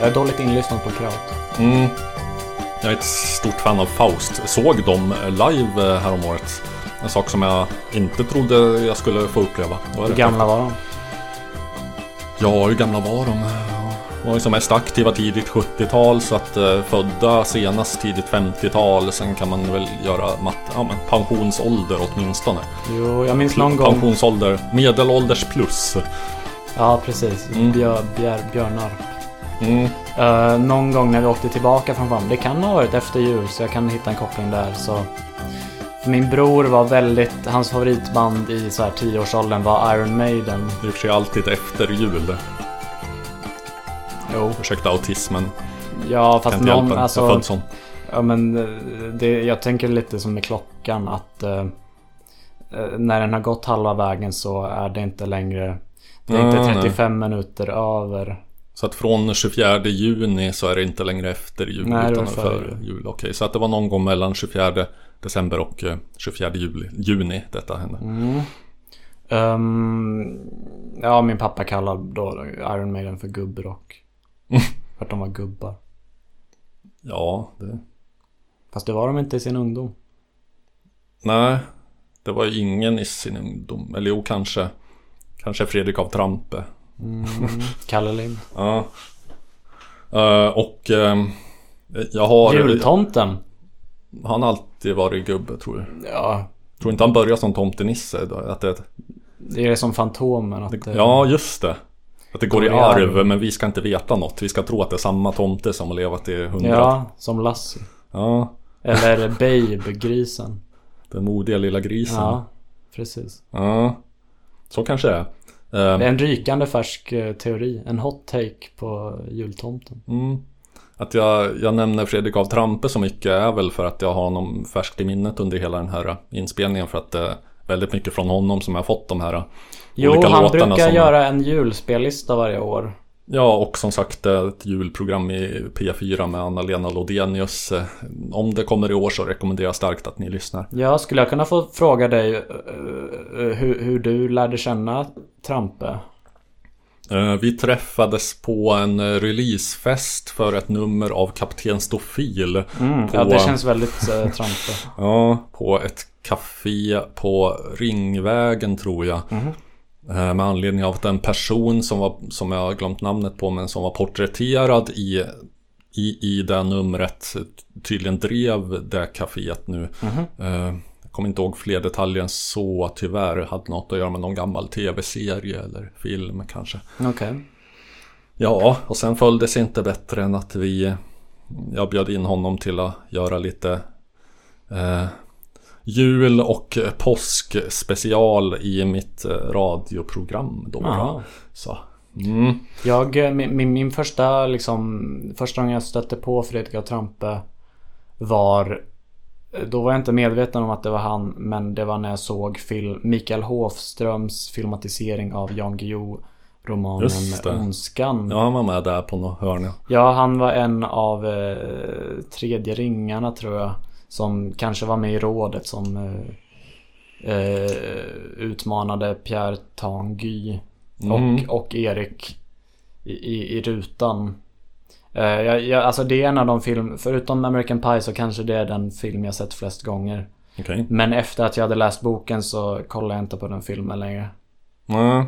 jag är dåligt inlyssnad på Kraut. Mm. Jag är ett stort fan av Faust. Såg dem live eh, häromåret. En sak som jag inte trodde jag skulle få uppleva. Hur gamla var de? Ja, hur gamla var de? Var ju som mest aktiva tidigt 70-tal så att eh, födda senast tidigt 50-tal. Sen kan man väl göra matte, ja men pensionsålder åtminstone. Jo, jag minns någon gång... Pensionsålder, medelålders plus. Ja, precis. Mm. Björ, björ, björnar. Mm. Eh, någon gång när vi åkte tillbaka från Fan. Det kan ha varit efter jul, så jag kan hitta en koppling där. Så. Min bror var väldigt... Hans favoritband i så här 10-årsåldern var Iron Maiden. Det är för sig alltid efter jul. Jo. Ursäkta autismen. Ja, Kan fast inte någon... Jag Alltså, född sån. ja, men eh, det, jag tänker lite som med klockan att... eh, eh, när den har gått halva vägen så är det inte längre... Det är Nej, inte nej. 35 minuter över. Så att från 24 juni så är det inte längre efter jul Nej, utan före jul. Okej, så att det var någon gång mellan 24 december och eh, 24 juli, juni detta hände. Mm. Ehm, ja, min pappa kallar då Iron Maiden för gubbrock. [LAUGHS] för att de var gubbar. Ja, det... Fast det var de inte i sin ungdom. Nej, det var ingen i sin ungdom. Eller jo, kanske. Kanske Fredrik av Trampe. Mm. [LAUGHS] Kalle Lind. Ja. Eh, och ehm, jag har... Jultomten. Han har alltid varit gubbe tror jag. Ja, Tror inte han började som tomtenisse? då? Att det, det är som Fantomen. Att det, ja, just det. Att det går i arv. men vi ska inte veta något. Vi ska tro att det är samma tomte som har levat i hundra. ja, som Lassie. ja. Eller Babe-grisen. [LAUGHS] Den modiga lilla grisen. Ja, precis. Ja. Så kanske det är. Eh, Det är en rykande färsk eh, teori. En hot take på jultomten. Mm. Att jag, jag nämner Fredrik av Trampe så mycket är väl för att jag har honom färskt i minnet under hela den här inspelningen. För att det är väldigt mycket från honom som jag har fått de här Jo, han brukar som, göra en julspellista varje år. Ja, och som sagt ett julprogram i P4 med Anna-Lena Lodenius. Eh, Om det kommer i år så rekommenderar jag starkt att ni lyssnar. Ja, skulle jag kunna få fråga dig eh, eh, hur, hur du lärde känna Trampe? Vi träffades på en releasefest för ett nummer av Kapten Stofil. Mm, på, Ja, det känns väldigt eh, Trampe. [LAUGHS] Ja, på ett café på Ringvägen tror jag. Eh, Med anledning av att en person som, var, som jag har glömt namnet på men som var porträtterad i, i, i det numret tydligen drev det caféet nu. Eh, Jag kommer inte ihåg fler detaljer än så tyvärr. Hade något att göra med någon gammal tv-serie eller film kanske. Okej. Ja, och sen följdes inte bättre än att vi Jag bjöd in honom till att göra lite eh, Jul och påskspecial i mitt eh, radioprogram då. Så. Mm. Jag, eh, min, min, första liksom, första gången jag stötte på Fredrik och Trampe var då var jag inte medveten om att det var han men det var när jag såg film, Mikael Hofströms filmatisering av Jan Guillou romanen. Ondskan. Ja, han var med där på något hörn. ja. Ja, han var en av eh, tredje ringarna tror jag. Som kanske var med i rådet som eh, eh, utmanade Pierre Tanguy Mm. och, och Erik i, i, i rutan. Eh, jag, jag, alltså det är en av de film, förutom American Pie så kanske det är den film jag sett flest gånger. Okej. Men efter att jag hade läst boken så kollar jag inte på den filmen längre. Ja.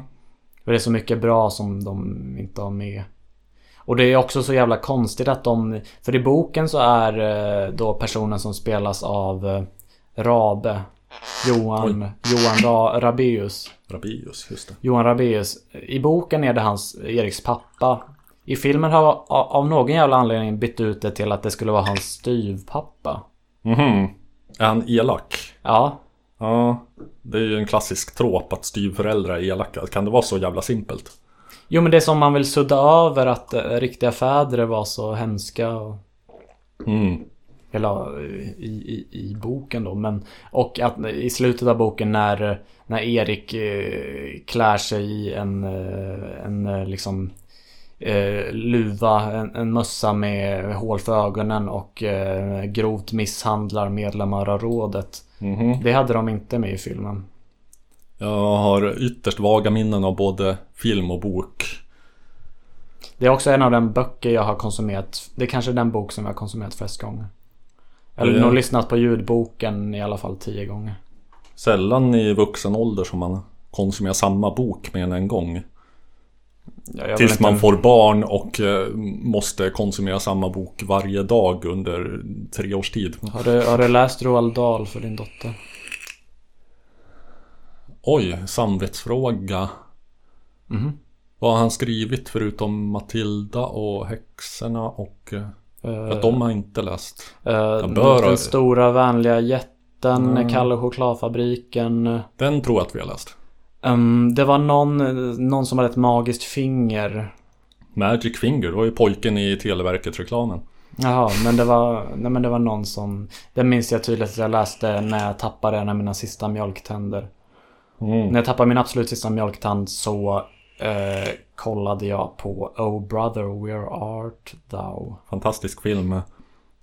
För det är så mycket bra som de inte har med. Och det är också så jävla konstigt att de... För i boken så är eh, då personen som spelas av eh, Rabe. Johan, Johan Ra, Rabeus. Rabius, just det. Johan Rabeus. I boken är det hans, Eriks pappa. I filmen har av- av någon jävla anledning bytt ut det till att det skulle vara hans styvpappa. Mhm. Är han elak? Ja. Ja. Det är ju en klassisk tråp att styvföräldrar är elaka. Kan det vara så jävla simpelt? Jo men det är som man vill sudda över att eh, riktiga fäder var så hemska och... Mm. Eller i, i, i boken då. Men, och att i slutet av boken när, när Erik eh, klär sig i en, eh, en eh, liksom eh, luva, en, en mössa med hål för ögonen och eh, grovt misshandlar medlemmar av rådet. Mhm. Det hade de inte med i filmen. Jag har ytterst vaga minnen av både film och bok. Det är också en av de böcker jag har konsumerat. Det är kanske den bok som jag har konsumerat flest gånger. Eller Ja. nog lyssnat på ljudboken i alla fall tio gånger. Sällan i vuxen ålder som man konsumerar samma bok mer än en gång. Ja, jag Tills man inte- får barn och eh, måste konsumera samma bok varje dag under tre års tid. Har du, har du läst Roald Dahl för din dotter? Oj, samvetsfråga. Mhm. Vad har han skrivit förutom Matilda och häxorna och... eh, Eh, Att de har inte läst. eh, jag bör den stora vänliga jätten, Mm. Kalle och chokladfabriken. Den tror jag att vi har läst. Ehm, det var någon, någon som hade ett magiskt finger. Magic Finger, det var ju pojken i Televerket-reklamen. Jaha, men det var, nej, men det var någon som... Det minns jag tydligt att jag läste när jag tappade en av mina sista mjölktänder. Mm. När jag tappade min absolut sista mjölktand så eh, kollade jag på Oh brother where art thou? Fantastisk film.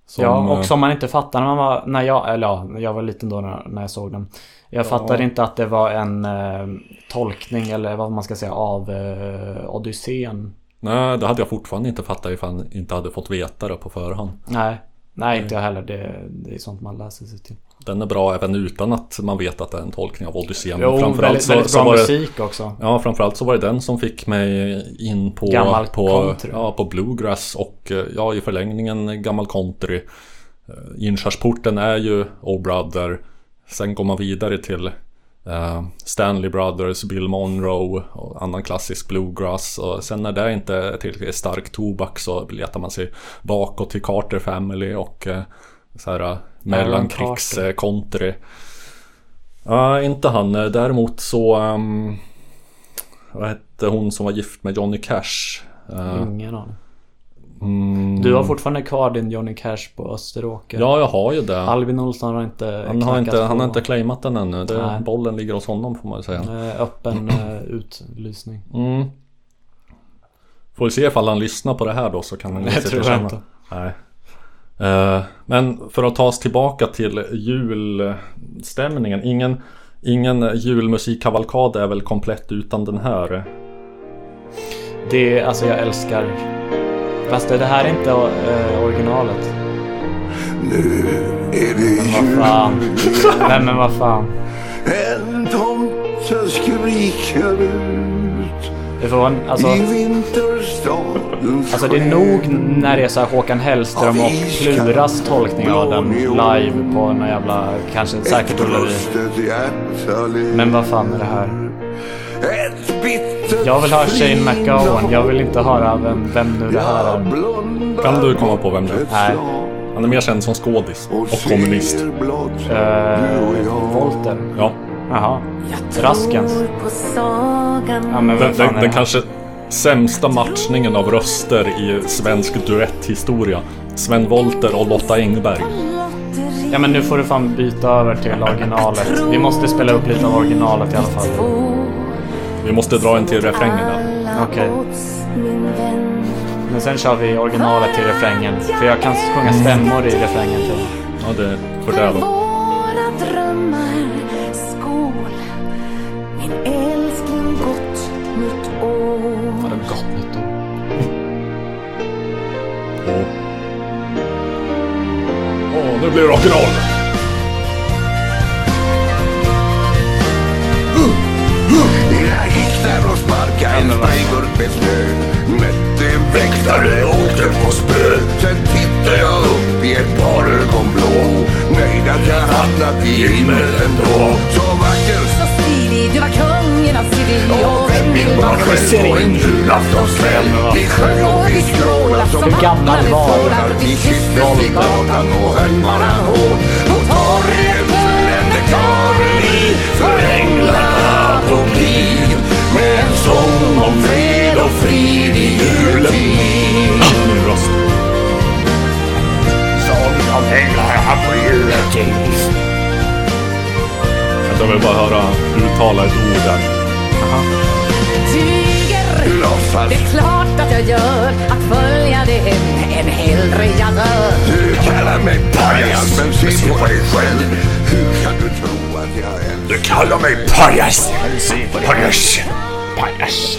Som, ja, eh, och som man inte fattar när man var, när jag, eller ja, jag var liten då när, när jag såg den. Jag fattade inte att det var en eh, tolkning eller vad man ska säga av eh, Odysseen. Nej, det hade jag fortfarande inte fattat ifall jag inte hade fått veta det på förhand. Nej, nej inte jag heller. Det, det är sånt man läser sig till. Den är bra även utan att man vet att det är en tolkning av Odysseen. Jo, väldigt, väldigt bra var det, musik också. Ja, framförallt så var det den som fick mig in på, Gammal på, country. ja, på bluegrass och eh, ja, i förlängningen gammal country. Eh, Inkörsporten är ju Oh Brother. Sen går man vidare till eh, Stanley Brothers, Bill Monroe och annan klassisk bluegrass. Och sen när det inte är tillräckligt stark tobak så letar man sig bakåt till Carter Family och eh, så här eh, mellankrigs Carter. eh, country. Ja, inte han. Eh, Däremot så... ehm, vad hette hon som var gift med Johnny Cash? Eh, Ingen aning. mm, Du har fortfarande kvar din Johnny Cash på Österåker. Ja, jag har ju det. Albin Olsson har inte Han har inte, han har på. inte claimat den ännu. Det, bollen ligger hos honom får man ju säga. Eh, Öppen [CLEARS THROAT] eh, utlysning. Mm. Får vi se ifall han lyssnar på det här då så kan han sig tror till känna. inte. Nej. Eh, men för att ta oss tillbaka till julstämningen. Ingen, ingen julmusikkavalkad är väl komplett utan den här. Det, alltså jag älskar... Fast det här är inte eh, originalet. Nu är det Vad jul. fan. Nej men vad fan. En tomte skriker ut Det får en, alltså, alltså det är nog när det är så här Håkan Hellström och Pluras tolkning av den live på någon jävla, kanske säkert Ullevi. Men vad fan är det här? Jag vill ha Shane McGowan. Jag vill inte höra vem, vem nu det här är. Kan du komma på vem det är? Nej. Han är mer känd som skådis och kommunist. Uh, Volter. Ja. Jaha. Raskens. Ja men Den, den, den kanske sämsta matchningen av röster i svensk duetthistoria. Sven Wollter och Lotta Engberg. Ja men nu får du fan byta över till originalet. Vi måste spela upp lite av originalet i alla fall. Vi måste dra en till refrängen där. Okej. Men sen kör vi originalet till refrängen. För jag kan sjunga stämmor i refrängen till. Ja, det för det då. Nu blir det rock'n'roll! Jag gick där och sparkade en sprayburk med snö som gammal var du? Vi kysstes vid gatan och hårt På torget brände Karli för änglarna på glid Med en sång om fred och frid i juletid. Sång om änglarna på juletid Jag vill bara höra uttala ett ord där. Tyger, Låtsas det är klart att jag gör Att följa det än, än hellre jag dör du kallar mig pajas men se på dig själv Hur kan du tro att jag älskar Du kallar mig pajas! Pajas! Pajas!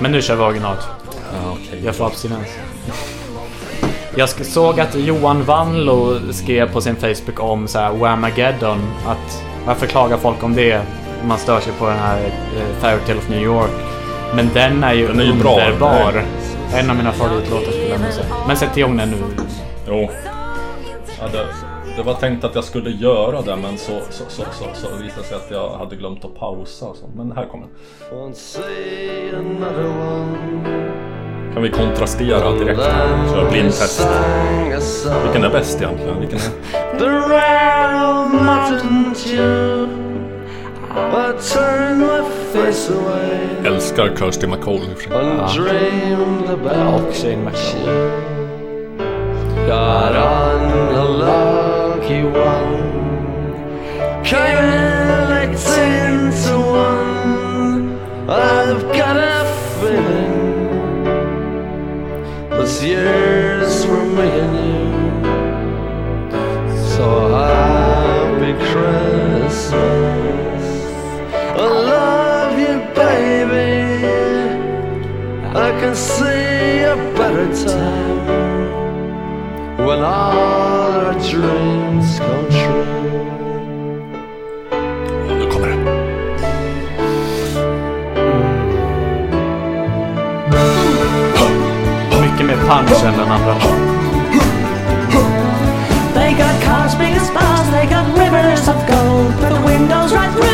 Men nu kör vi originalet. Jag får abstinens. Jag såg att Johan Vanlo skrev på sin Facebook om så här Whamageddon. Att varför klagar folk om det? Man stör sig på den här uh, Fairytale of New York. Men den är ju Den är ju bra. underbar. En av mina favoritlåtar skulle jag säga. Men sätt igång den nu. Jo. Ja, det, det var tänkt att jag skulle göra det men så, så, så, så, så visade det sig att jag hade glömt att pausa och sånt. Men här kommer den. Kan vi kontrastera direkt här? Köra blindtest. Vilken är bäst egentligen? Vilken är... Älskar Kirsty MacColl i och för sig. Och Shane McGowan. Got on a lucky one. Kinda like ten to one. I've got a feeling this year's for me and you. So happy Christmas. see a better time when all our dreams come true. Och nu kommer den. Punch än den andra. They got cars big as bars, they got rivers of gold, but the windows right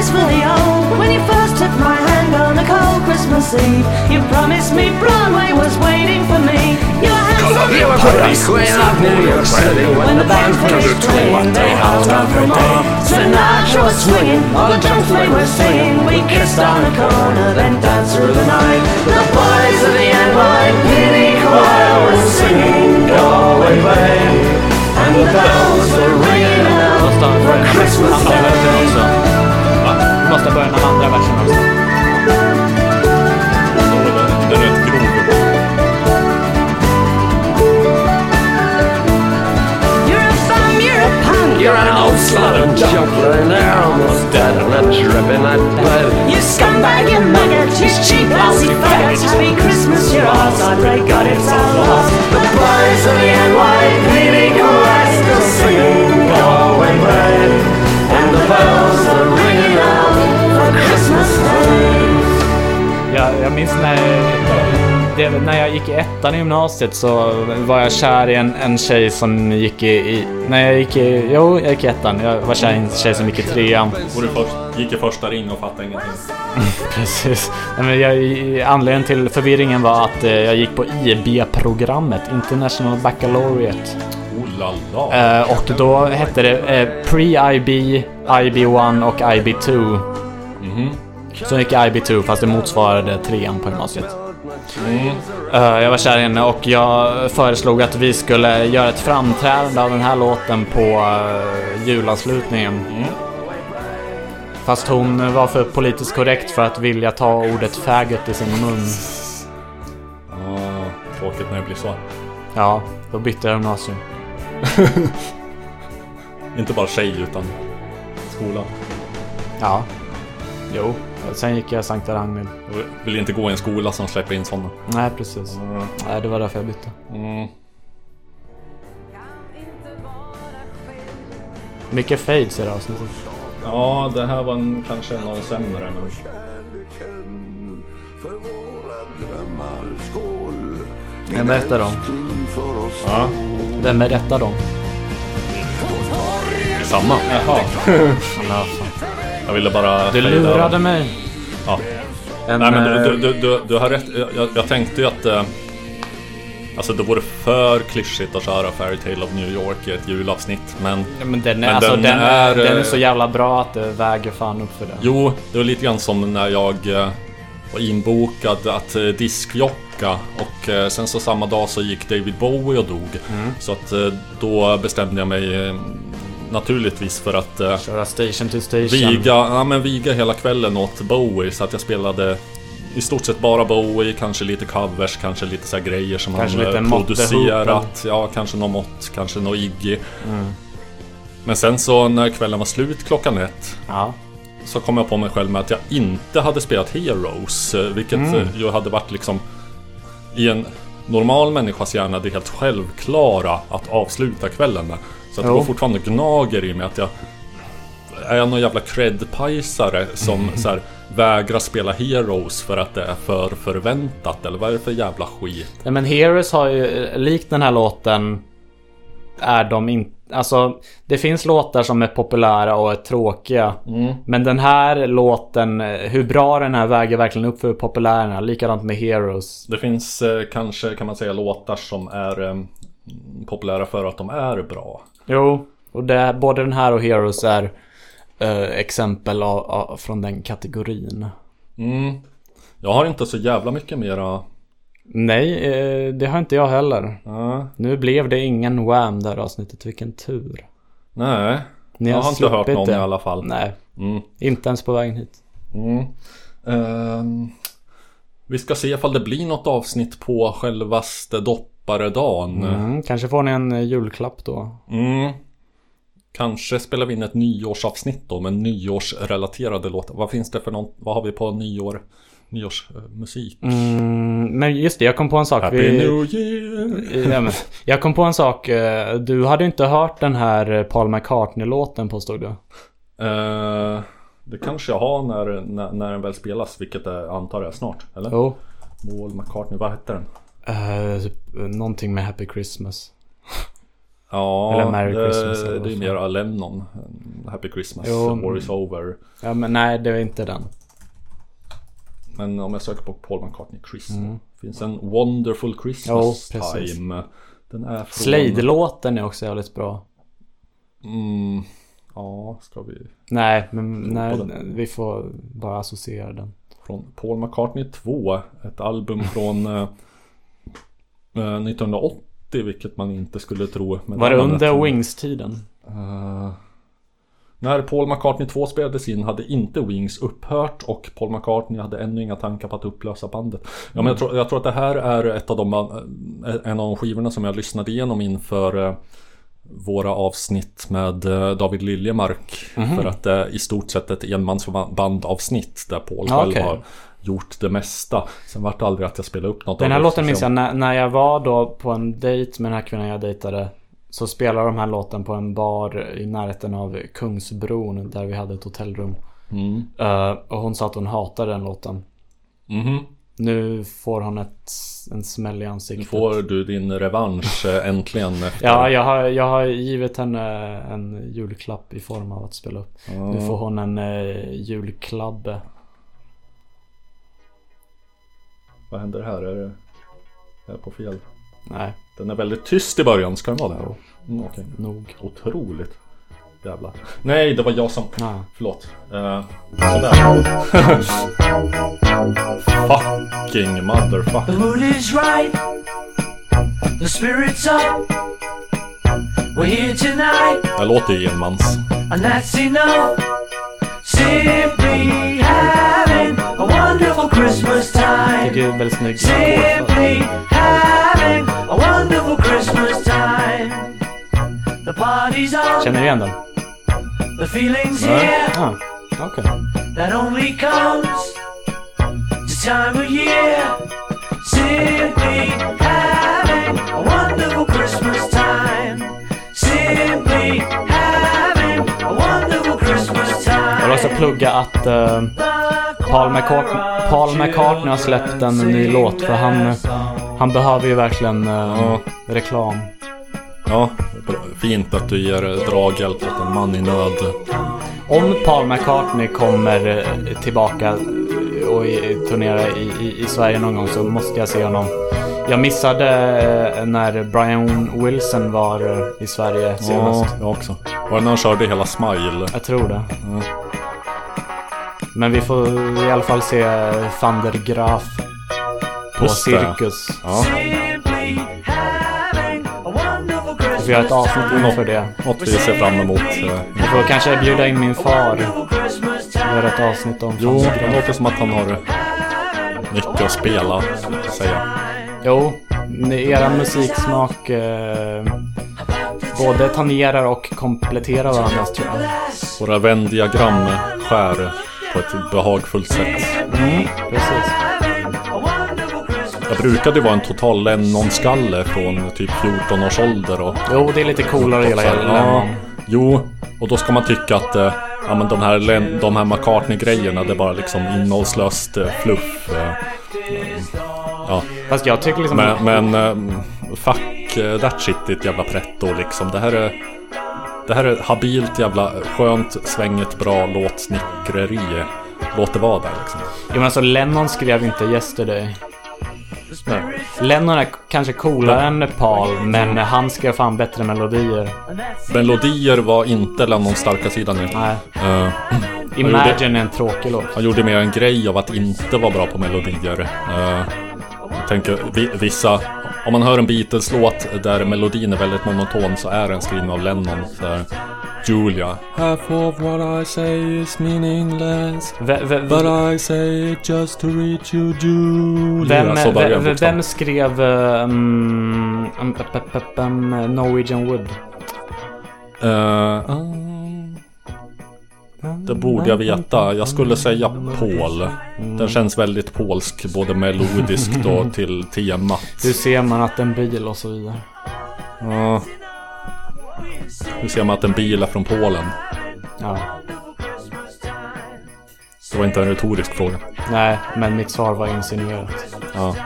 through you, it's no place for the old. When you first took my hand on a cold Christmas Eve, you promised me Broadway was waiting for me. Your hands were you were pretty queen of New York City When the band finished playing, they held out for more. Sinatra was swinging, all the drums they were singing. We kissed on the corner, then danced through the night. The boys of the NYPD choir were singing Galway Bay. And the bells were ringing out for Christmas Day. Också. Vi måste börja den andra versen också. Den är rätt grov. You're a bum, you're a punk, You're an old slut and junk, you're now almost dead and a dripping that blood. You scumbag, you maggot, you cheap, lousy faggot. Happy Christmas, you're all I pray God it's all lost. The boys of the NYPD choir still singing Galway Bay. And the bells Jag, jag minns när, det, när jag gick i ettan i gymnasiet så var jag kär i en, en tjej som gick i, i... När jag gick i... Jo, jag gick i ettan. Jag var kär i en tjej som gick i trean. Och du först, gick i första ring och fattade ingenting. [LAUGHS] Precis. Nej, men jag, anledningen till förvirringen var att eh, jag gick på IB-programmet, International Baccalaureate. La la. Eh, och då hette det eh, Pre-IB, IB1 och IB2. Så gick jag IB2 fast det motsvarade trean på gymnasiet. Eh, jag var kär i henne och jag föreslog att vi skulle göra ett framträdande av den här låten på uh, julavslutningen. Fast hon var för politiskt korrekt för att vilja ta ordet faggot i sin mun. Ah, tråkigt när det blir så. Ja, då bytte jag gymnasium. [LAUGHS] Inte bara tjej utan skola. Ja. Jo, sen gick jag Sankta Ragnhild. Jag vill inte gå i en skola som släpper in sådana. Nej, precis. Nej, det var därför jag bytte. Mm. Mycket fades i det här avsnittet. Ja, det här var en, kanske en av de sämre. Men... Vem berättar de? För oss Ja, Vem berättar de? samma. Jaha. [LAUGHS] Jag ville bara... Du lurade mig. Ja. En, Nej men eh, du, du, du, du har rätt. Jag, jag tänkte ju att... Eh, alltså det vore för klyschigt att köra Fairy Tale of New York i ett julavsnitt. Men... Ja, Men den är, Men alltså, den den, är, den är eh, så jävla bra att det väger fan upp för det. Jo, det var lite grann som när jag var inbokad att diskjocka och sen så samma dag så gick David Bowie och dog. Så att då bestämde jag mig naturligtvis för att eh, Köra station to station. viga, ja, men viga hela kvällen åt Bowie så att jag spelade i stort sett bara Bowie, kanske lite covers, kanske lite så grejer som Kanske han eh, producerat. Ja, kanske någon mått, kanske någon Iggy. Mm. Men sen så när kvällen var slut klockan ett Ja. så kom jag på mig själv med att jag inte hade spelat Heroes. eh, Vilket Mm. eh, ju hade varit liksom i en normal människas hjärna det helt självklara att avsluta kvällen med. Så att det går fortfarande gnager i mig att jag är jag någon jävla cred-pajsare som så här, vägrar spela Heroes för att det är för förväntat? Eller vad är det för jävla skit? Nej, men Heroes har ju, likt den här låten, är de inte... Alltså, det finns låtar som är populära och är tråkiga. Mm. Men den här låten, hur bra den här väger verkligen upp för hur populär den är. Likadant med Heroes. Det finns eh, kanske kan man säga låtar som är eh, populära för att de är bra. Jo, och det, både den här och Heroes är eh, exempel av, av, från den kategorin. Mm. Jag har inte så jävla mycket mera Nej, eh, det har inte jag heller. Ja. Nu blev det ingen Wham där avsnittet, vilken tur. Nej, Ni jag har inte hört någon det. i alla fall. Nej, Mm. inte ens på vägen hit. Mm. Ehm, vi ska se ifall det blir något avsnitt på självaste dopparedagen. Mm, kanske får ni en eh, julklapp då. Mm. Kanske spelar vi in ett nyårsavsnitt då med nyårsrelaterade låtar. Vad finns det för något? Vad har vi på nyår? Nyårsmusik? Mm, men just det, jag kom på en sak. Happy Vi- New Year! Ja, men, jag kom på en sak. eh, Du hade inte hört den här eh, Paul McCartney-låten påstod du? Eh, det kanske jag har när, när, när den väl spelas, vilket jag antar är snart, eller? Jo. Paul McCartney, vad hette den? Typ, någonting med Happy Christmas. Ja, Eller Merry det, Christmas, eller det är mer Lennon. Happy Christmas, Jo, War is over. Ja men nej det är inte den. Men om jag söker på Paul McCartney Christmas. Mm. Finns en Wonderful Christmas Jo. Time. Den är från... Slade-låten är också jävligt bra. Mm, ja, ska vi... Nej men nej, vi får bara associera den. Från Paul McCartney 2. Ett album från [LAUGHS] eh, 1980. Vilket man inte skulle tro. Var det under Wings-tiden? Eh, när Paul McCartney 2 spelades in hade inte Wings upphört och Paul McCartney hade ännu inga tankar på att upplösa bandet. Ja, men jag, tror, jag tror att det här är ett av de, eh, en av de skivorna som jag lyssnade igenom inför eh, våra avsnitt med eh, David Liljemark. Mhm. För att det är i stort sett ett enmansbandavsnitt där Paul Ja, själv okej. har gjort det mesta. Sen vart det aldrig att jag spelade upp något Den av här det, låten minns sen- jag när, när jag var då på en dejt med den här kvinnan jag dejtade. Så spelade de här låten på en bar i närheten av Kungsbron där vi hade ett hotellrum. Mm. Eh, och hon sa att hon hatade den låten. Mhm. Nu får hon ett, en smäll i Nu ansiktet. får du din revansch eh, äntligen. [LAUGHS] Efter... Ja, jag har, jag har givit henne en julklapp i form av att spela upp. Ja. Nu får hon en eh, julklabbe. Vad händer här? Är det... Är jag på fel? Nej, Den är väldigt tyst i början, ska den vara det? Mm, okej. nog. Otroligt. Jävlar. Nej, det var jag som... Ah. Förlåt. Uh. [LAUGHS] Fucking The motherfucker. mood is right. The spirit's up. We're here tonight, Det låter ju enmans. and that's enough. Simply having a wonderful Christmas time. Tycker det är väldigt snygg ackord för. Simply having a wonderful Christmas time. The party's on. Känner du igen den? The feeling's Nej. here. Ah, okej. that only comes this time of year. Simply having a wonderful Christmas time. Simply having a wonderful Christmas Jag vill time. också plugga att eh, Paul, McCartney, Paul McCartney har släppt en ny låt för han, han behöver ju verkligen eh, Ja. reklam. Ja, bra. fint att du ger draghjälp åt en man i nöd. Om Paul McCartney kommer eh, tillbaka eh, och turnerar i, i, i Sverige någon gång så måste jag se honom. Jag missade eh, när Brian Wilson var eh, i Sverige Ja, senast. jag också. Var det när han körde hela Smile? Jag tror det. Ja. Men vi får i alla fall se van der Graaf på Just. Cirkus. Ja, Christmas Vi har ett avsnitt inför det. något vi ser fram emot. eh. Vi får kanske bjuda in min far. Vi har ett avsnitt om Jo, det låter som att han har mycket att spela, säga. Jo, era musiksmak eh, både tangerar och kompletterar varandra tror jag. Våra vändiagram skär på ett behagfullt sätt. Mm, precis. Jag brukade ju vara en total Lennon-skalle från typ 14 års ålder och... Jo, det är lite coolare hela Ja, Lennon. jo, och då ska man tycka att eh, ja, men de här, Len- de här McCartney-grejerna det är bara liksom innehållslöst eh, fluff. eh, mm, Ja, Fast jag tycker liksom... men, men eh, fuck eh, that shit ditt jävla pretto liksom. Det här är... Det här är habilt jävla skönt, svängigt, bra låtsnickreri. Låt det vara där liksom. Jo men alltså Lennon skrev inte Yesterday. Nej. Lennon är kanske coolare än Paul, men han skrev fan bättre melodier. Melodier var inte Lennons starka sida nu. Nej. Eh, Imagine är en tråkig låt. Han gjorde mer en grej av att inte vara bra på melodier. Jag tänker vi, vissa... Om man hör en Beatles-låt där melodin är väldigt monoton så är den skriven av Lennon. Här, Julia. Half of what I say is meaningless. V- But I say it just to reach you Julia. Vem, så börjar vem, vem skrev um, um, um, Norwegian Wood? Eh, um, det borde jag veta. Jag skulle säga Paul. Den känns väldigt polsk, både melodiskt och till temat. Hur ser man att en bil och så vidare? Ja. Hur ser man att en bil är från Polen? Ja. Det var inte en retorisk fråga. Nej, men mitt svar var insinuerat. Ja.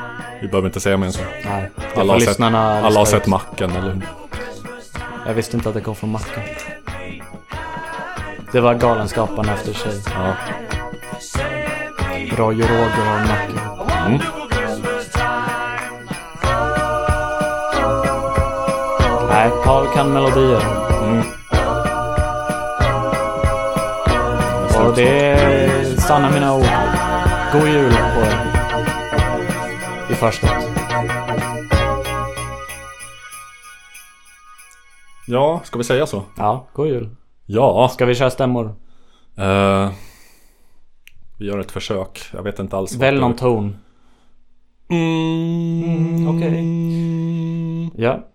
Vi behöver inte säga mer än så. Nej, Alla har, sett, alla har sett. Macken, eller hur? Jag visste inte att det kom från Mackan. Det var Galenskaparna efter sig. Ja. Och Roger och Mackan. Mm. Nej, Paul kan melodier. Mm. Och det är sanna mina ord. God jul på er. I förskott. Ja, ska vi säga så? Ja, god jul. Ja. Ska vi köra stämmor? Eh, vi gör ett försök. Jag vet inte alls. Välj någon ton. Mm, Okej. Ja.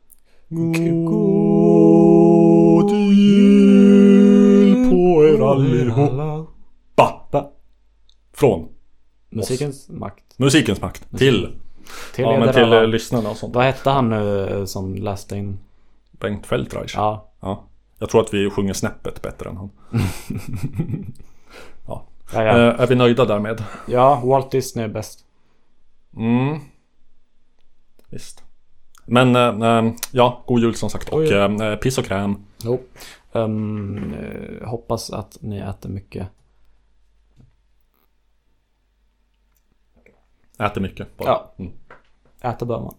God jul på er allihopa. Från Musikens makt. musikens makt till, Till ja, men till alla. eh, lyssnarna och sånt. Vad hette han nu eh, som läste in? Bengt Feldreich. Ja. ja. Jag tror att vi sjunger snäppet bättre än han. [LAUGHS] ja. Ja, ja. Eh, är vi nöjda därmed? Ja, Walt Disney är bäst. Mm. Visst. Men eh, eh, ja, god jul som sagt. Och Oj. eh, piss och kräm. Jo. Eh, hoppas att ni äter mycket. Äter mycket. Bara. Ja. Mm. Äta bör man.